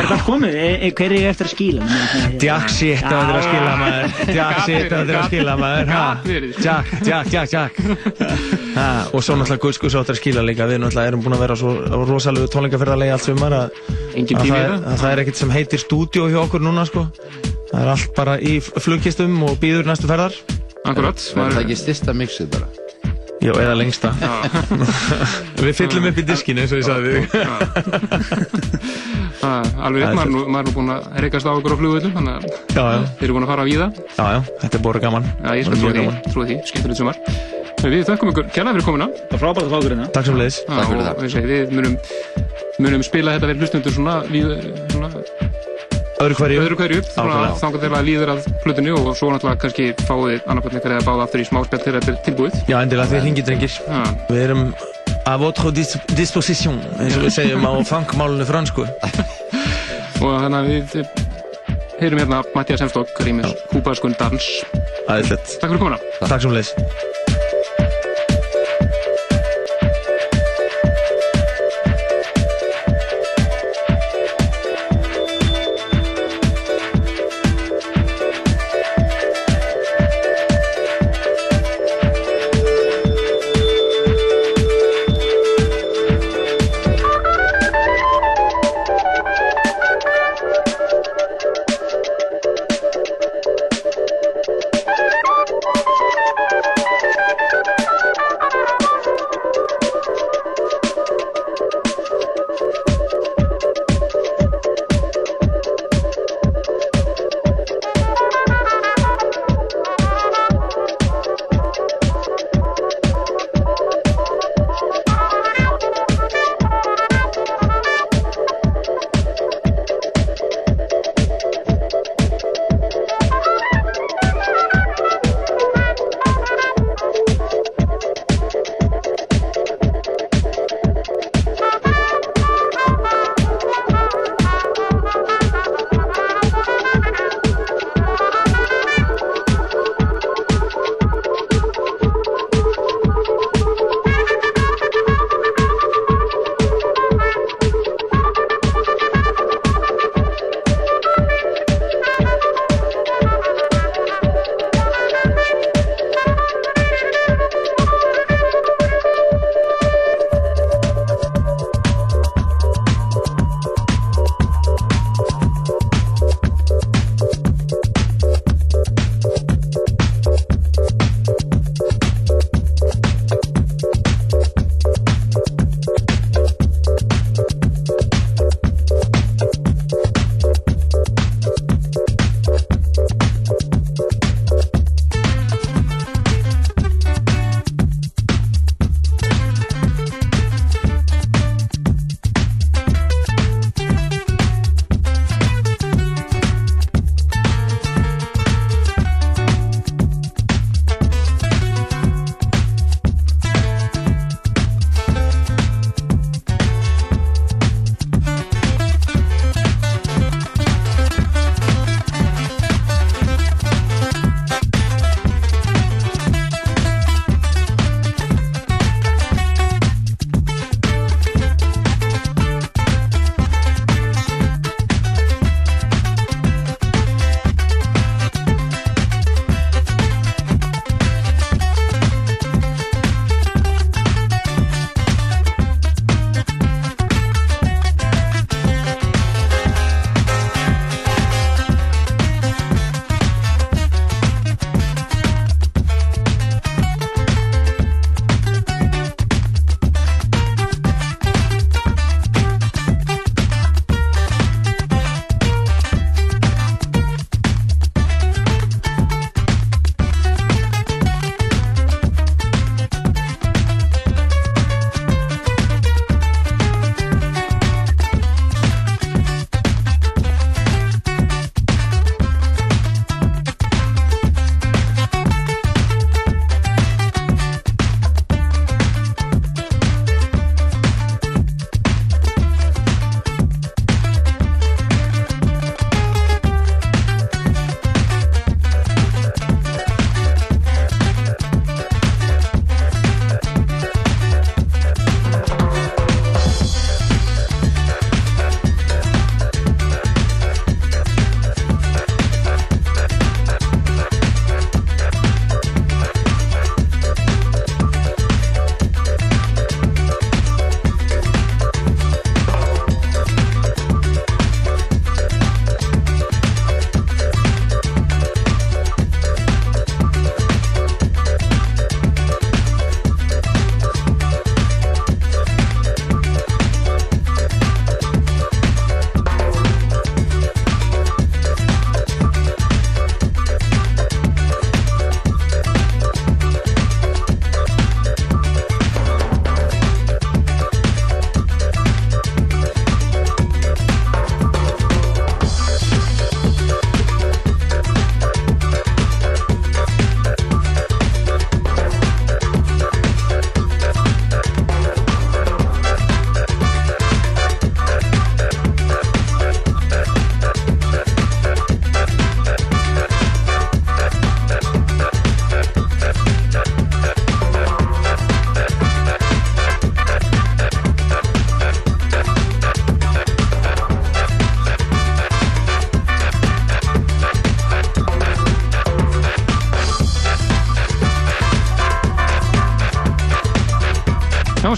Er það komið? Hver er ég eftir að skila? Jack shit er að skila maður Jack shit er að skila maður. Jack, Jack, Jack, Jack [laughs] ha? Og svo náttúrulega Guðskus áttur að skila líka Við náttúrulega erum búin að vera svo rosalegu tónleikaferðarlegi allt sumar að, engin að, það, er, það. að það er ekkert sem heitir stúdíó hjá okkur núna sko Það er allt bara í flugkistum og býður næstu ferðar Akkurat. Verður það ekki styrsta mixið bara Já, eða lengsta [laughs] Við fyllum upp í diskinu eins og ég sagði Ah, Alveg Það er maður er maður er nú búin að reykast á okkur á flugvöldum, þannig að þeir eru búin að fara á víða. já, já, þetta er búin gaman Já, ég skal trúa mjög því, því, skemmtilegt sumar. En Við þökkum ykkur kærlega fyrir komuna. Það er frábært að fá okkur hérna. Takk sem leiðis Takk fyrir það. Við, segi, við munum, munum spila þetta verið hlustundur svona, við, svona Öðru hverju. Öðru hverju, þangar til að líður að plötunni og svo náttúrulega kannski fáið annarkvæmt eitthvað eða báða aftur í smáspjall þegar þetta er tilbúið. Já, endilega því hringið drengir. Já, Við erum à votre dis disposition eins og við segjum á [laughs] funkmálunu fransku [laughs] og þannig að við heyrum hérna Mattias Hemstokk, rýmis Kúbaskun Dans. Æðislegt. Takk fyrir komuna. Takk sem leiðis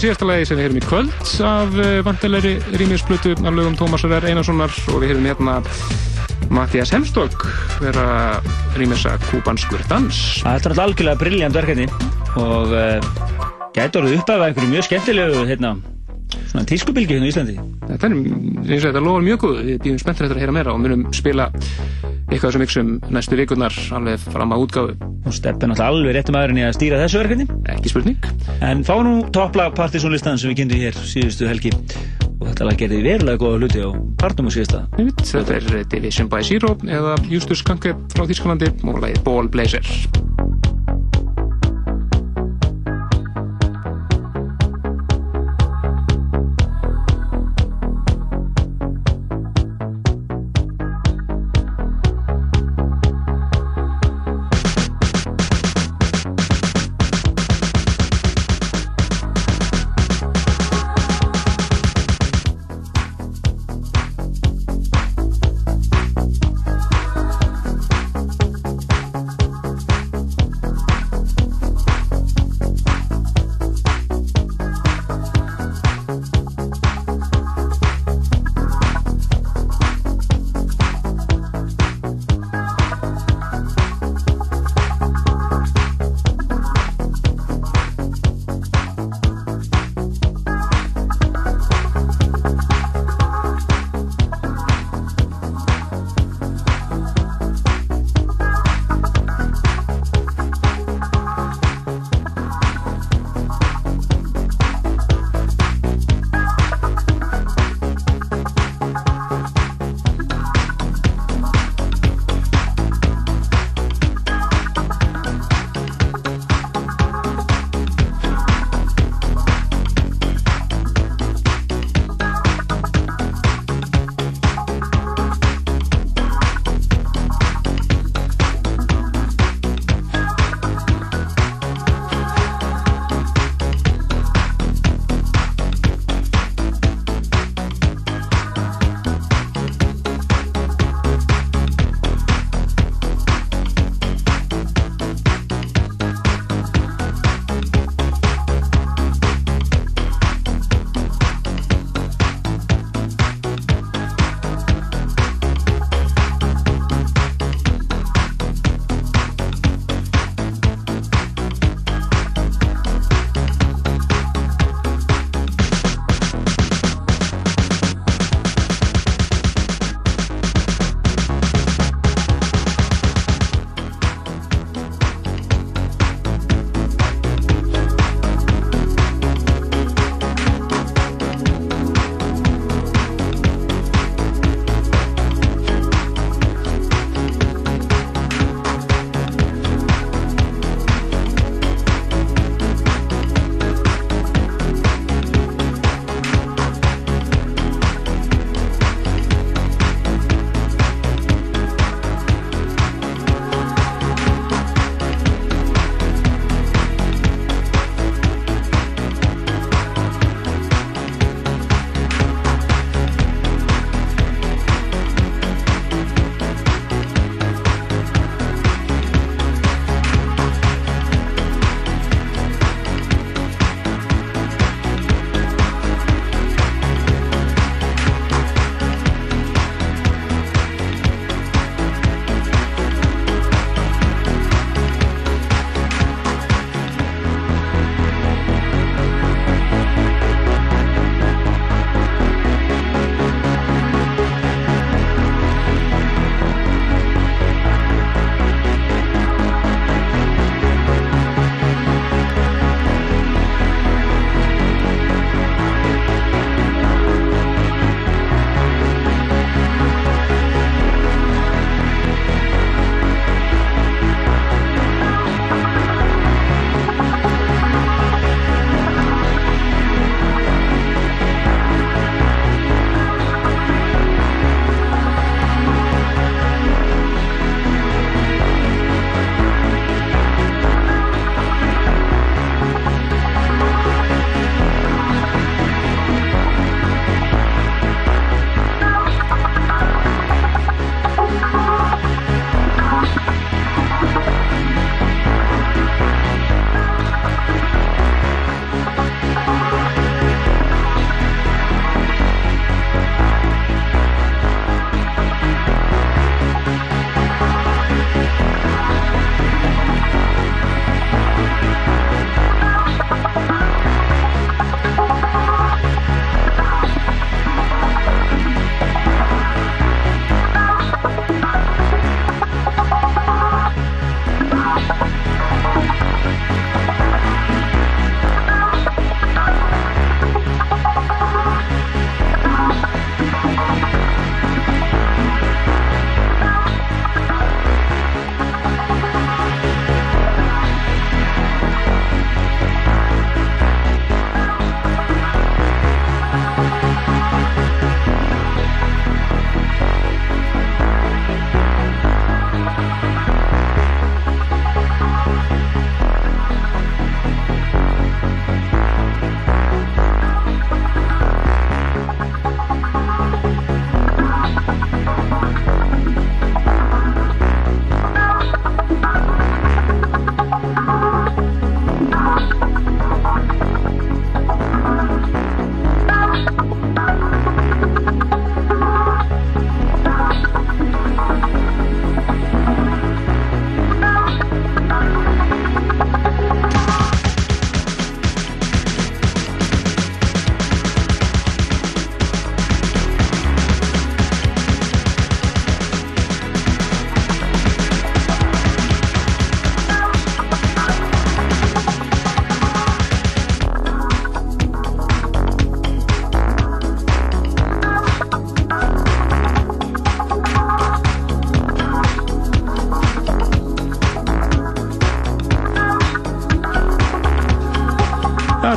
síðasta lagi sem við heyrum í kvöld af uh, vantilegri rýmisblutu af lögum Tómasar R. Einarssonar og við heyrum hérna Mattias Hemstokk vera rýmisa kúbanskur dans. Það er alltaf algjörlega brilljant verkefni og uh, gæti orðið upp af einhverju mjög skemmtilegu hérna, svona tískubilgi hérna í Íslandi. Þetta er, eins og þetta lofar mjög góð, við býðum spenntur eftir að heyra meira og munum spila eitthvað sem ykkur næstu vikurnar alveg fram að útgáfu. Og Stepp er náttúrulega alveg réttum aðurinn í að stýra þessu verkefni. Ekki spurning. En fá nú toppla partysónlistan sem við kynntum hér síðustu helgi og þetta lag gerði verulega góða hluti á partnum og síðasta. Þetta er Division by Zero eða Justus Kanke frá Þísklandi og lagið Ball Blazer.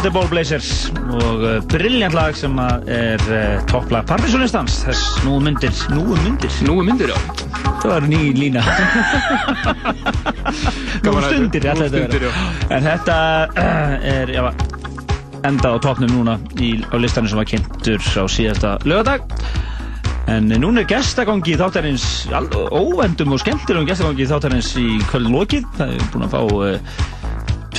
The Ball Blazers og uh, brilljant lag sem er uh, topplag Partisonistans þess nú myndir, nú myndir. Nú myndir, já. Það var ný lína. [laughs] Nú stundir, nú stundir. En þetta uh, er já, enda á topnum núna í, á listanum sem var kynntur á síðasta lögadag En núna er gestagangi í þáttarins óvendum og skemmtilegum gestagangi í þáttarins í kvöld lokið Það er búin að fá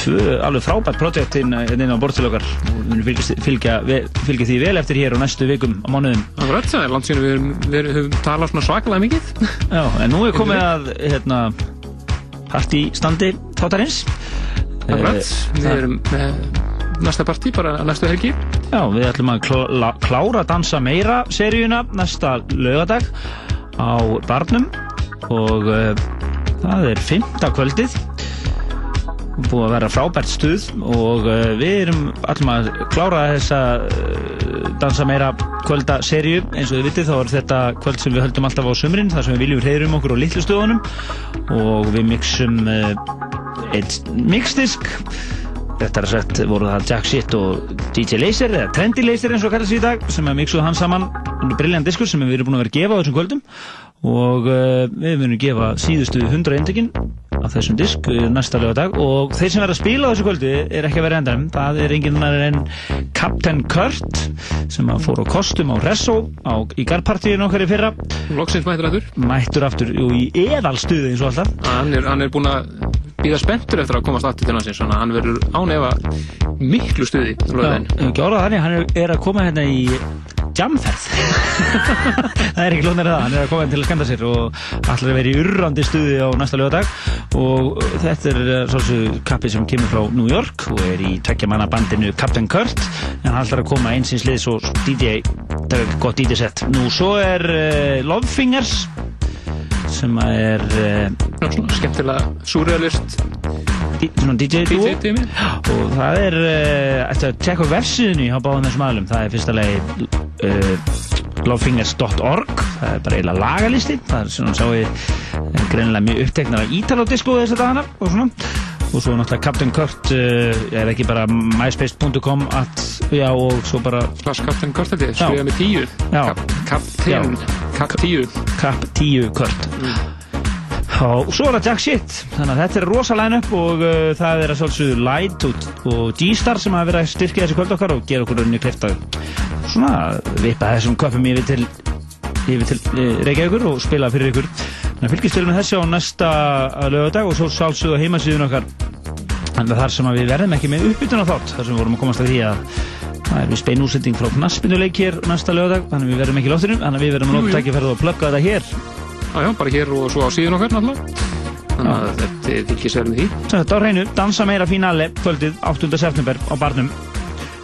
tvö alveg frábært projekt inn, inn á bortil okkar. Og við munum fylgja, fylgja, því vel eftir hér á næstu vikum á mánuðum. Það er landsýnum við, erum- við höfum talað svona svakalega mikið. [laughs] Já, en nú er komið að hérna, partistandi þáttarins. Akkurat, Eh, við það- erum með næsta partí bara næstu helgi. Já, við ætlum að klá, klára dansa meira seríuna næsta lögadag á barnum og uh, það er fymta kvöldið búið að vera frábært stuð og uh, við erum allum að klára þessa uh, dansa meira kvölda seríu. Eins og þið vitið þá er þetta kvöld sem við höldum alltaf á sumrin þar sem við viljum reyðrum okkur á litlu stöðunum. Og við mixum uh, eitt mixdisk. Þetta er sett voru það Jack Shit og DJ Laser eða Trendy Laser eins og kallast við í dag sem að mixuðu hann saman. Brilljant diskur sem við erum búin að vera að gefa á þessum kvöldum og uh, við munum gefa síðustu 100 eindekinn af þessum disk uh, næsta lögadag og þeir sem verða að spila á þessu kvöldi er ekki að vera endarum það er enginn annar en Captain Kurt sem að fór á kostum á Resso á, í garpartíðin okkar í fyrra. Loksins mættur aftur. Mættur aftur jú, í eðalstuði eins og alltaf. Hann er, hann er búin að býða spenntur eftir að komast aftur til hansins þannig að hann verður án efa miklu stuði þannig, hann er, að koma hérna í jamferð. [laughs] Það er ekki lónir það, hann er að koma hérna til að skenda sér og allir að vera í urrandi stuði á næsta lögadag og þetta er eh, svolítið kappi sem kemur frá New York og er í tvekja manna bandinu Captain Kurt. En hann ætlar að koma einsins liðs og DJ, það er gott DJ set. Nú svo er uh, Lovefingers sem er uh, svona skemmtilega surrealist svona DJ duo? DJ tími og það er eftir að tjekka á vefsíðunni á báðum þessum aðlum það er fyrsta lagi uh, lovefingers.org það er bara eiginlega lagalisti það er svona sá ég greinilega mjög uppteknar af Ítalodisco þess að dagana og svona og svo náttúrulega Captain Kurt uh, er ekki bara myspace.com og svo bara Slash Captain Kurt þetta er Já. skrifað með tíu. Cap- tíu. Cap 10 Kurt. Og svo er það Jack Shit. Þannig að þetta er rosalega upp og uh, það er að svolítið Light og, G-Star sem hafa verið að styrkja þessi kvöld okkar og gera okkur rauninni klift að svona vipa þessum köpum yfir til yfir til uh, Reykjavíkur og spila fyrir ykkur. Þannig að fylgjast til með þessi á næsta lögadag og svo sálsögðu heimasíðun okkar. Þannig að þar sem að við verðum ekki með uppbytun á þátt þar sem við vorum að komast að því að það er við spein úsending frá knaspinuleik hér næsta lögadag þannig að við verðum ekki í loftinu þannig að við verðum að Jú, jú. nota tækifærið og plugga þetta hér. Já, já, bara hér og svo á síðun okkar náttúrulega. Þannig að þetta er ekki sér með því. Þetta á hreinu, dansa meira fínale kvöldið 8. september á barnum.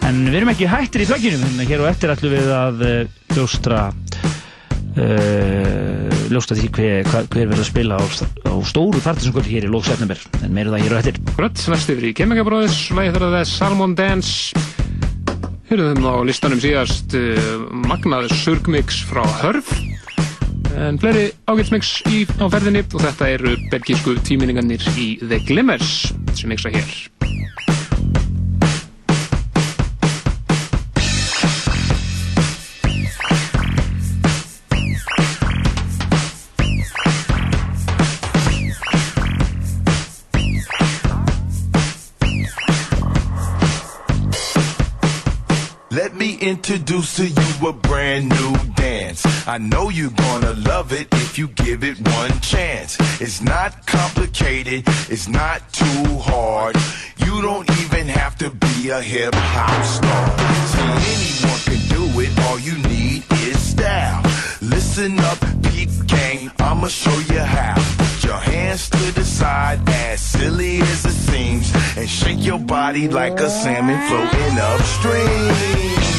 En við erum ekki hættir í þannig að hér og eftir ætlum við að uh, ljóstra uh, ljóstra því hver, hver, verður að spila á, á stóru fartisumkvöldi hér í lók september. En meira það hér og eftir. Akkurat, næst yfir í Kemminga Bróðis Lægi þar að það er Salmon Dance Hörðum á listanum síðast uh, Magnaður Surgmix frá Hörf. En fleiri ágætsmix í, á ferðinni. Og þetta eru belgísku tíminningarnir í The Glimmers sem mixa hér introduce to you a brand new dance. I know you're gonna love it if you give it one chance. It's not complicated, it's not too hard. You don't even have to be a hip hop star. See, anyone can do it, all you need is style. Listen up, peep gang, I'ma show you how. Put your hands to the side, as silly as it seems, and shake your body like a salmon floating upstream.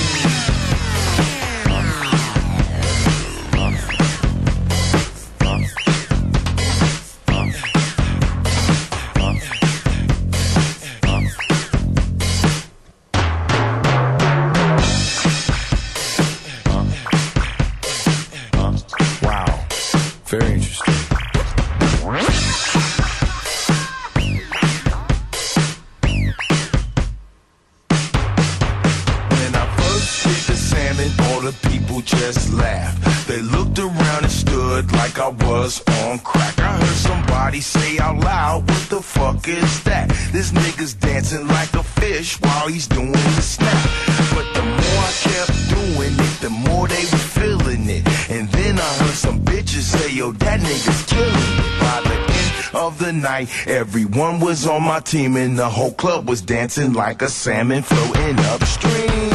my team and the whole club was dancing like a salmon floating upstream.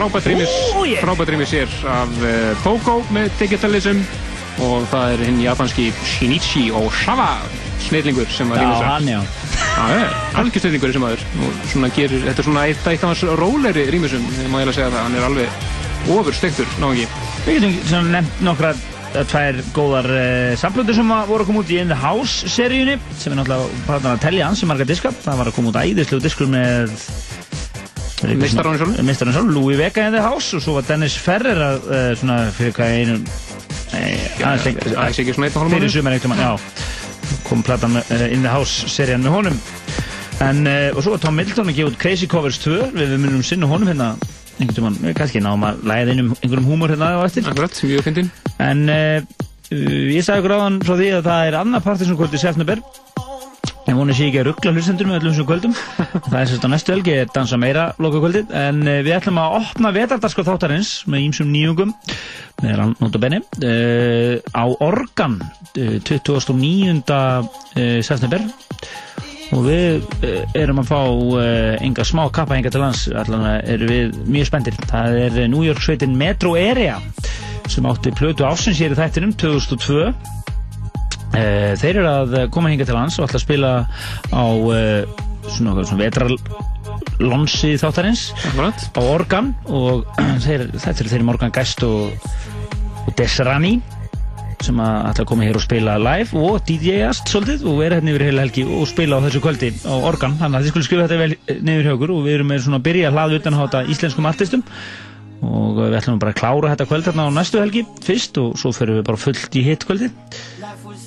Frábært rýmis, frábært rýmis hér af uh, Pogo með Digitalism og það er hinn japanski Shinichi Osawa snillingur sem að Já, rýmisa. hann já. Já, já, algjör snillingur sem aður. Og svona gerir, þetta er svona eitt, af hans róleri rýmisum, maður eiginlega segja það, hann er alveg ofur stektur, náðungi. Við getum nefnt nokkra eh, tvær góðar uh, samplötu sem að voru að koma út í In the House seríunni sem er náttúrulega að telja ansi marga diska það var að koma út æðislu diskur með Meistarann sjálfur. Mistarinn sjálf, Louis Vega In the House og svo var Dennis Ferrer að uh, svona fyrir hvað einu nei, aðeins ekki svona hálfan fyrir sumar veginn, já. Kom platan uh, In the House serían með honum. En uh, og svo var Tom Middleton að gefa út Crazy Covers 2 við, munum sinna honum hérna einhvern veginn, kannski náum að læða inn um einhverjum húmor hérna á eftir. Akkurat, mjög fyndin En uh, ég sagði ykkur áðan frá því að það er annað partysón kvöld í september En vonu sé ekki að ruggla hlustendur með öllum þessum kvöldum. Það er sérst á næstu helgi er dansa meira loka kvöldið En uh, við ætlum að opna vetardarskar þáttarins með ímsum nýjungum með notabenni uh, á Organ uh, 29. Uh, september. Og við uh, erum að fá enga smá kappa enga til lands allan erum við mjög spendir það er New York sveitin Metro Area sem átti plötu ásins hér í þættinum 2002 uh, þeir eru að koma hinga til lands og ætla að spila á uh, svona, okkar svona vetrarlonsi þáttarins. Akkurat. á Organ og [clears throat] þeir, þetta eru þeir Morgan Geist og, og Desrani sem að ætla að koma hér og spila live og DJ-ast svolítið og vera hérna yfir heila helgi og spila á þessu kvöldi á Organ. Þannig að þið skulle skrifa þetta vel niður hjá okkur og við erum með svona að byrja að hlaða utan á þetta íslenskum artistum. Og við ætlum bara að klára þetta kvöld hérna á næstu helgi fyrst og svo fyrir við bara fullt í hitt kvöldi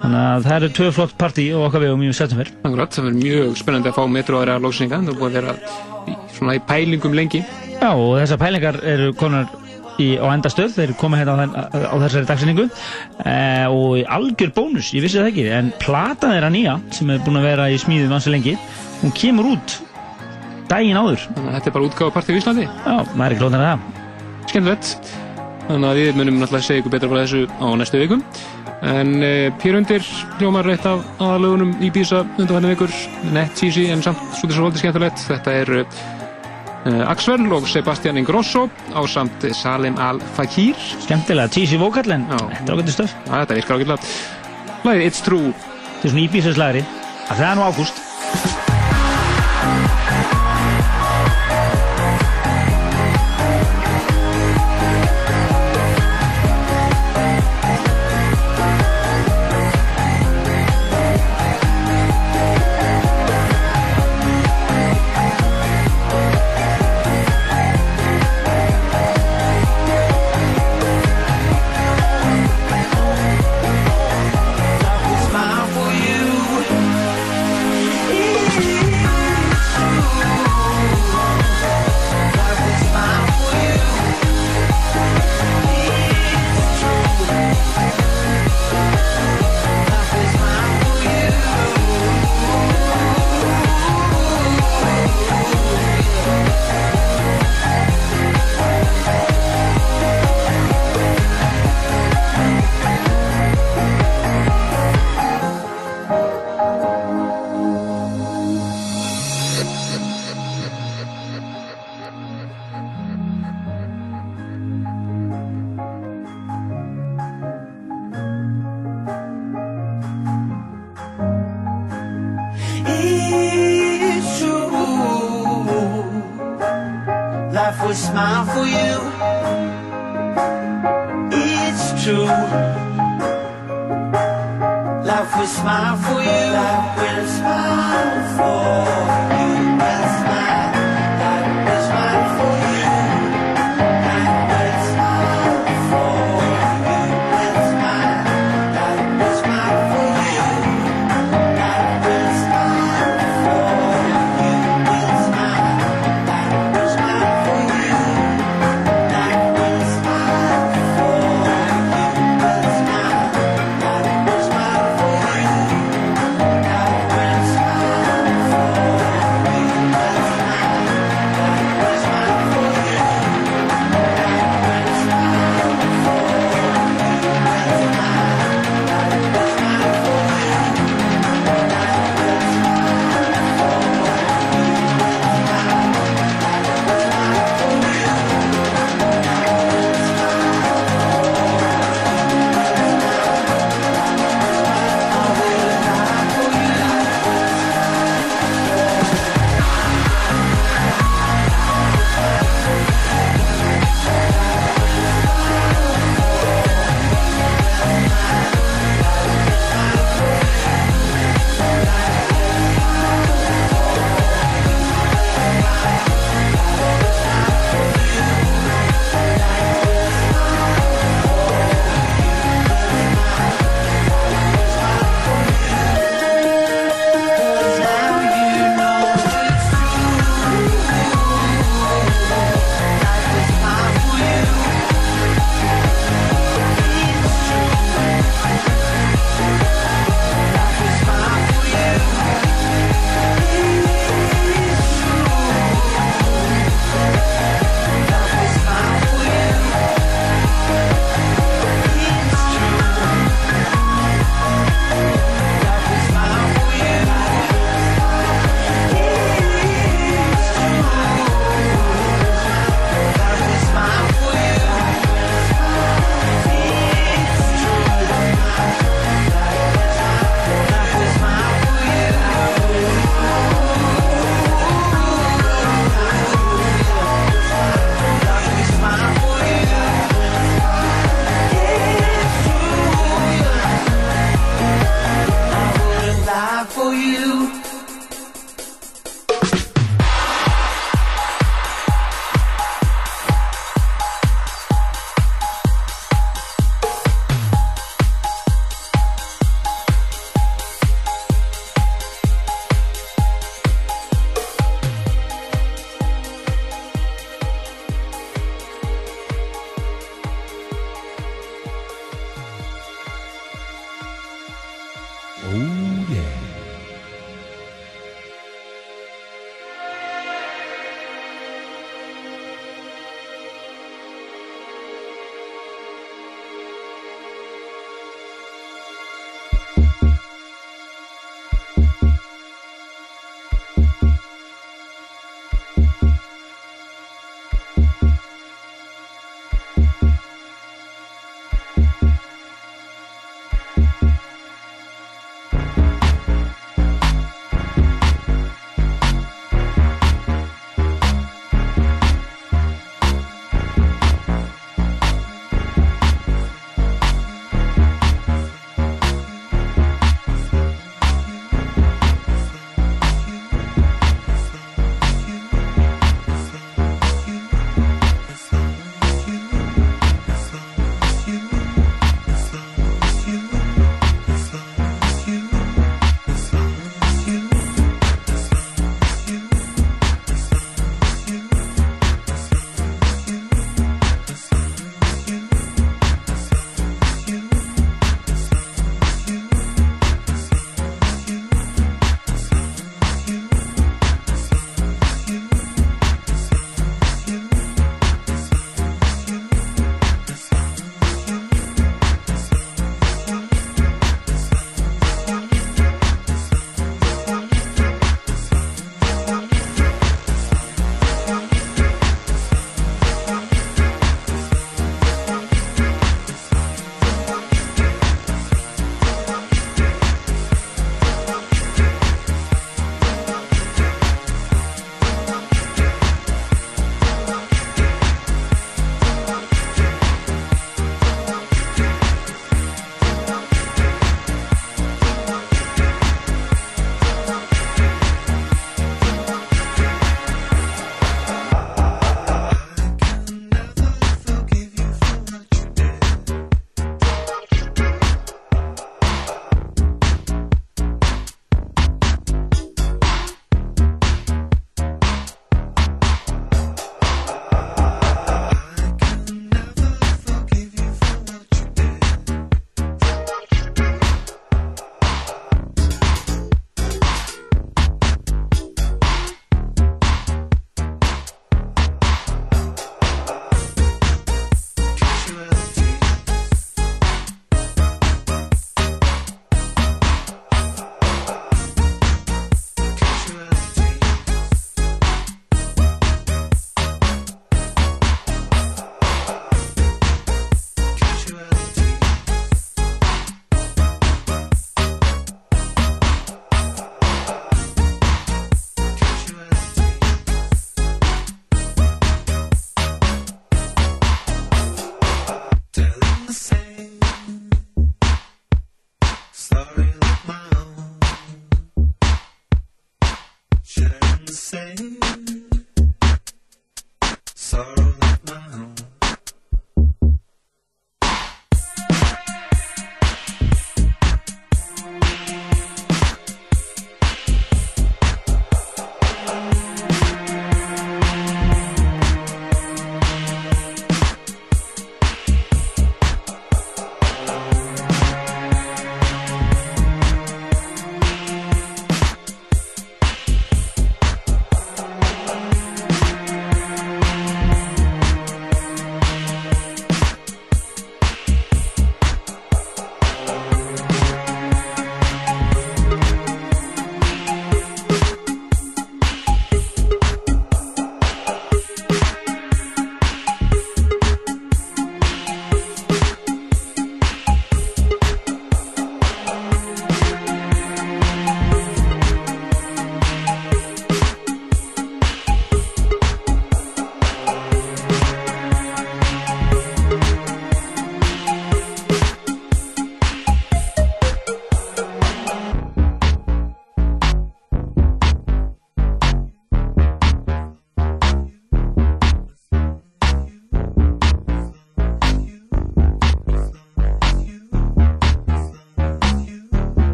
þannig að það eru tvö flott partí og okkar vegum í september Akkurat, það verður mjög spennandi að fá metro aðra lóksinga, það búið að vera svona í pælingum lengi. Já og þessar pælingar eru konar í, á endastöð, þeir koma hérna á, þenn, á þessari dagsinningu e, og í algjör bónus, ég vissi það ekki en platan þeirra nýja sem er búin að vera í smíðum ansi lengi, hún kemur út daginn áður Þannig að þetta er bara útgáfa partí í Íslandi. Já, maður er ekki lóðan að það Skemmtilegt. Þannig að við munum náttúrulega segja ykkur betra frá þessu á næstu vikum. En uh, hér undir hljómar reitt af aðalögunum í Bísa undan hvernig vikur, nett cheesy en samt svolítið svolítið skemmtilegt. Þetta er uh, Axwell og Sebastian Ingrosso á samt Salim Al-Fakir. Skemmtilega, cheesy vokal en þetta er ágættu stöf. Þetta virkar ágætlega. Læðið It's True. Þetta er svona íbísaslagri, að það er nú ágúst.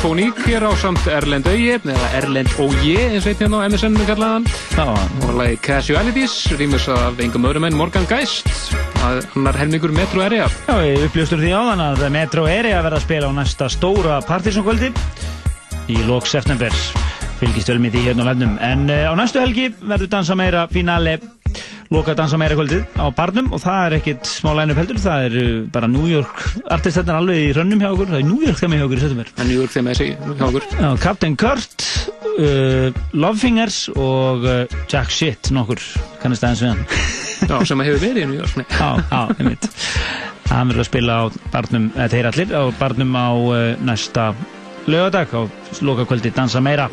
Fóník hér á samt Erlend Augi eða Erlend Ógi eins og einn hérna á MSN kallaðan og lagi Casualities rýmis af engum öðrum en Morgan Geist að hann er helmingur Metro Area. Já, við uppljóstum því áðan að Metro Area verða að spila á næsta stóra partysónkvöldi í lók september. Fylgist vel með því hérna á lefnum en uh, á næstu helgi verður dansa meira finale loka dansa meira kvöldið á barnum og það er ekkit smá line-up heldur það er bara New York artistentar alveg í rönnum hjá okkur það er New York þeim hjá okkur í september Það er New York þeim hjá okkur. Já, Captain Kurt uh, Lovefingers og uh, Jack Shit nokkur kannast aðeins við hann. Já, sem að hefur verið í New York nei. Já, já, einmitt. Hann verður að spila á barnum, eða þeir allir á barnum á uh, næsta lögadag á loka kvöldi dansa meira.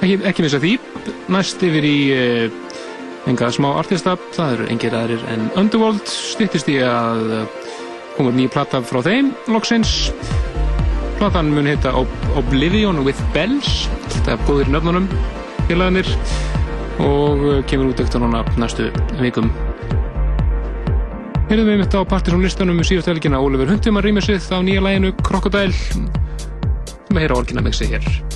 Ekki, ekki missa því næst yfir í uh, enga smá artista það eru engir aðrir en Underworld. Styttist í að uh, koma nýja platta frá þeim loksins. Platan mun heita Ob Oblivion with Bells þetta er góðir nöfnunum félagarnir og uh, kemur út eftir núna næstu vikum. Heyrðum við mitt á partysón listanum um síðast helgina. Ólefur Hundum að rýma sig á nýja læginu Crocodile. Sem að heyra sig hér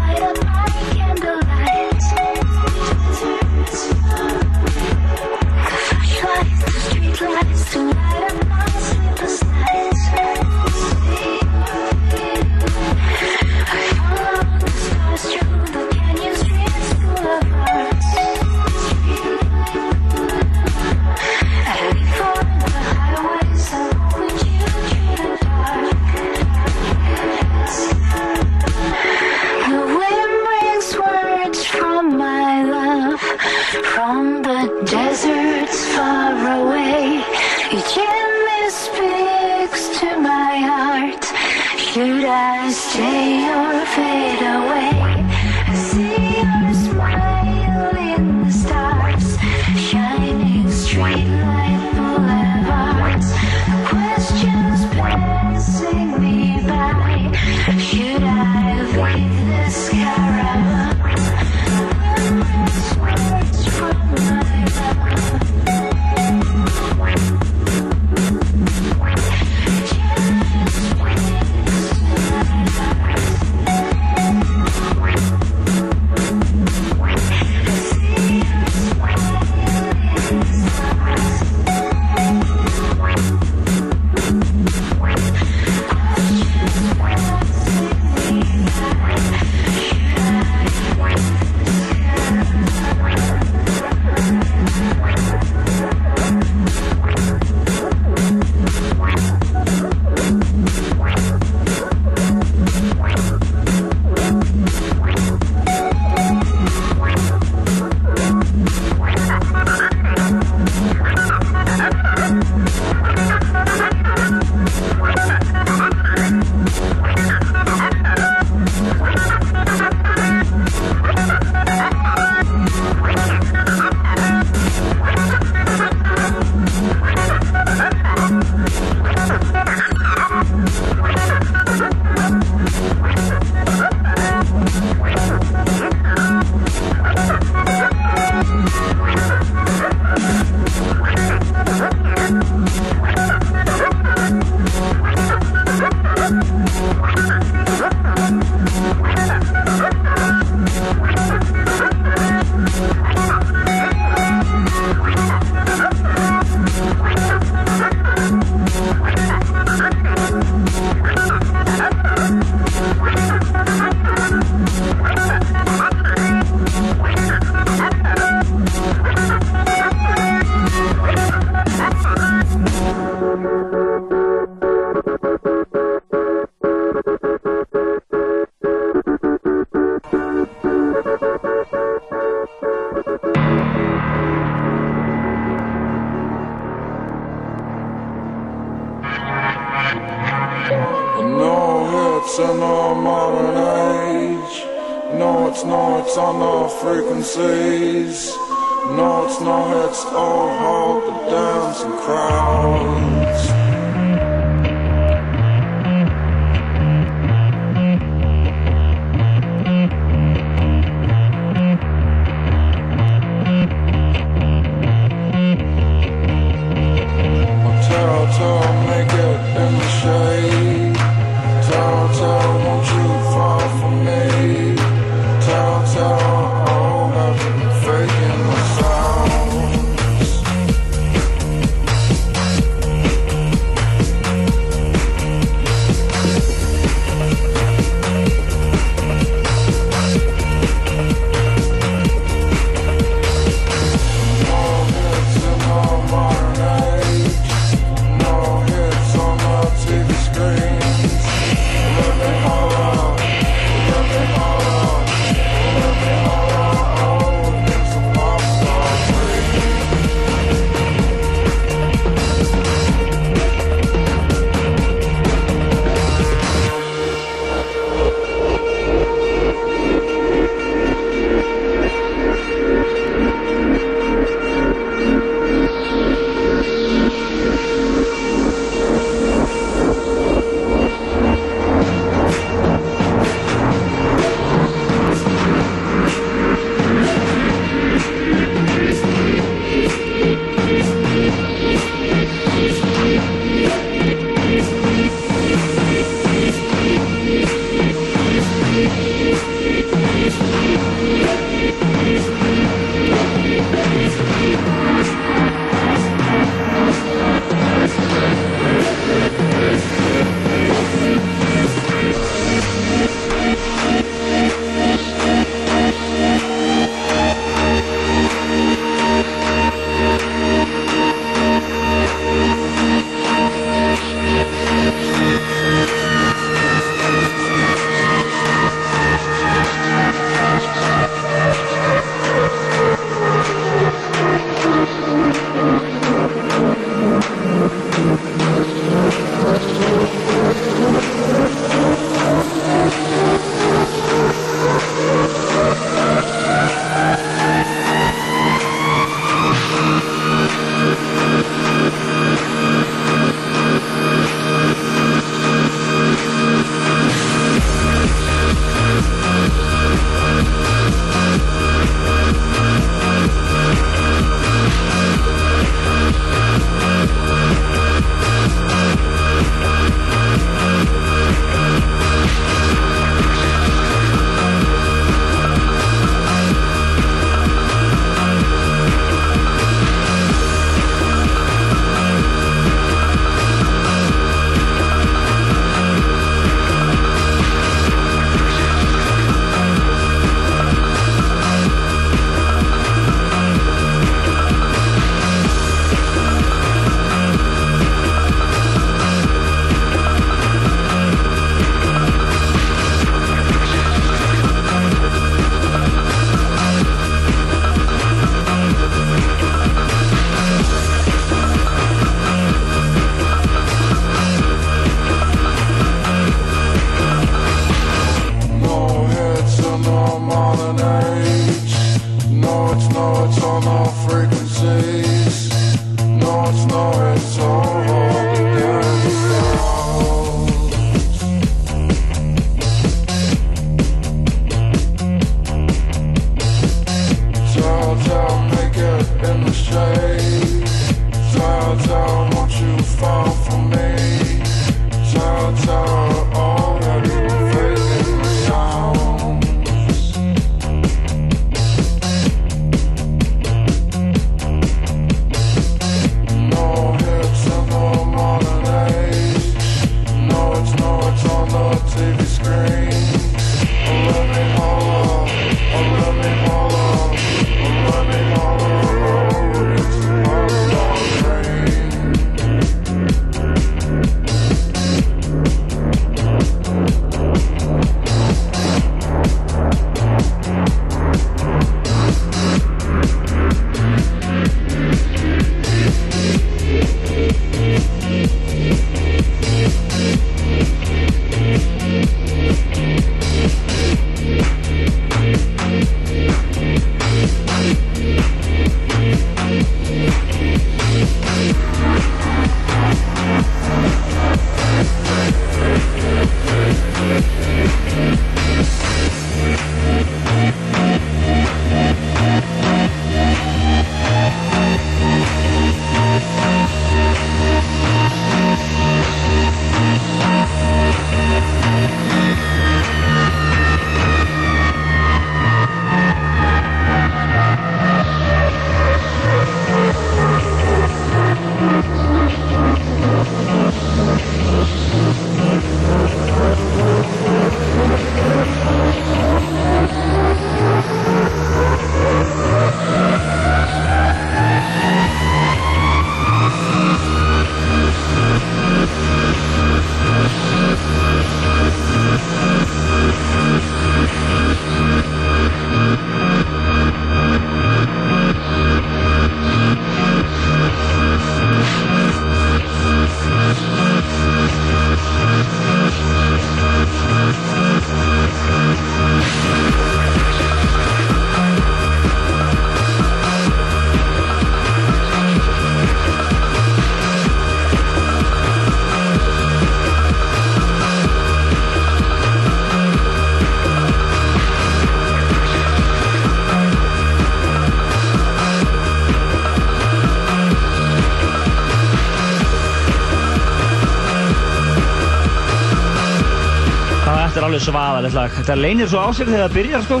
svaðalegt lag. Þetta leynir svo á sér þegar það byrjar, sko.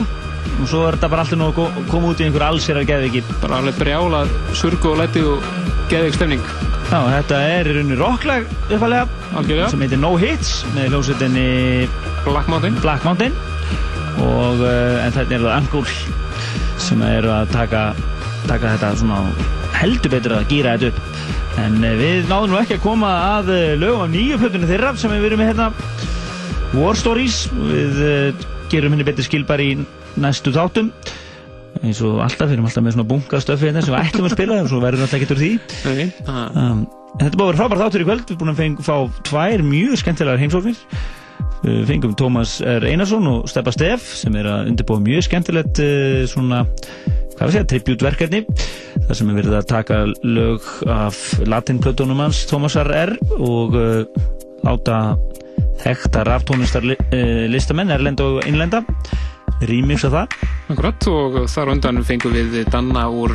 Og svo er þetta bara alltaf nú að ko- koma út í einhver allsýrar geðviki. Bara alveg brjála, surgu og læti og geðveik stemning. Já, þetta er í rauninni rocklag uppalega. Algjörlega. Sem heitir No Hits með hljómsveitinni Black Mountain. Black Mountain. Og, uh, en þetta er það Angul sem eru að taka, taka þetta svona heldur betur að gýra þetta upp. En uh, við náðum nú ekki að koma að uh, lögum af nýju plötunni þeirra sem við verðum með hérna War Stories. Við uh, gerum henni betur skil bara í næstu þáttum. Eins og alltaf, við erum alltaf með svona bunga stöfi hérna sem við ætlum að spila og svo verður alltaf ekkert úr því. Það Um, þetta búið að vera frábært þáttur í kvöld, við erum búin að feng, fá tvær mjög skemmtilegar heimsóknir. Við fengum Tómas R. Einarsson og Steppa Steff sem er að undirbúa mjög skemmtilegt uh, svona, hvað er að segja, tributverkefni. Það sem er verið að taka lög af latinplötunum hans Tómasar R. og uh, láta þekta raftónlistar li, uh, listamenn, erlenda og innlenda, rýmix af það. Akkurat og þar undan fengum við Danna úr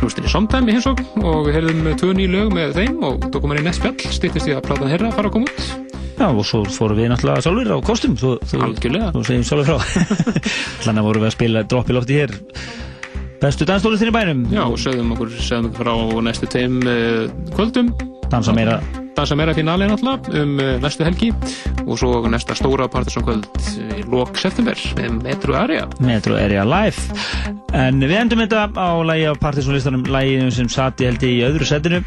hljóstinni Somtime í hinsókn og heyrðum tvö ný lög með þeim og tókum henni næst spjall, stýttist í að platan herra fara að koma út. Já, og svo fórum við náttúrulega sjálfur á kostum þú, þú, Algjörlega Þú segjum sjálfur frá [laughs] Þannig vorum við að spila droppi lofti hér Bestu danstólistin í bænum? Já, og sögðum okkur, sögðum okkur frá næstu tveim uh, kvöldum. Dansa meira. Dansa meira finali náttúrulega um uh, næstu helgi. Og svo næsta stóra partisan kvöld í lok september með Metro Area. Metro Area Live. En við endum þetta á lagi á partysónlistanum Laginu sem sati held í öðru setinu.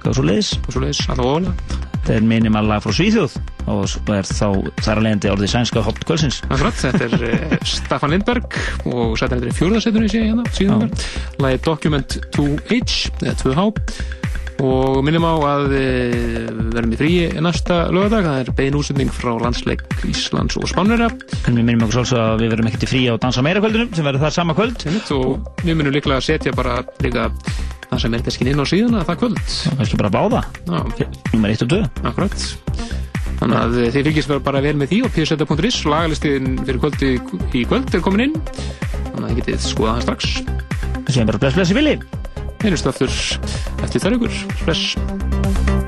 Hvað svo leiðis? Hvað svo leiðis, alltaf ofalega Þetta er minimal lag frá Svíþjóð og er þá þar að leiðandi orðið sænska hopt kvölsins Akkurat, þetta er uh, Staffan Lindberg og sættir þetta í fjórðarsetunni sé ég hérna, síðan þar. Lagi Document 2H, eða 2H og minnum á að uh, við verðum í fríi næsta lögadag, það er bein útsending frá landsleik Íslands og Spánverja. En við minnum okkur svolítið að við verðum ekkert í frí á Dansa meira kvöldunum sem verður það sama kvöld. Og við minnum líklega að setja bara líka það sem er deskin inn á síðuna það kvöld. Kannski bara báða. Númer 1 og 2 Akkurat. Þannig að þið fylgjast bara vel með því og pseta.is lagalistiðin fyrir kvöldi í kvöld er komin inn. Þannig að þið getið skoða það strax Heyrjumst aftur eftir þar ykkur Bless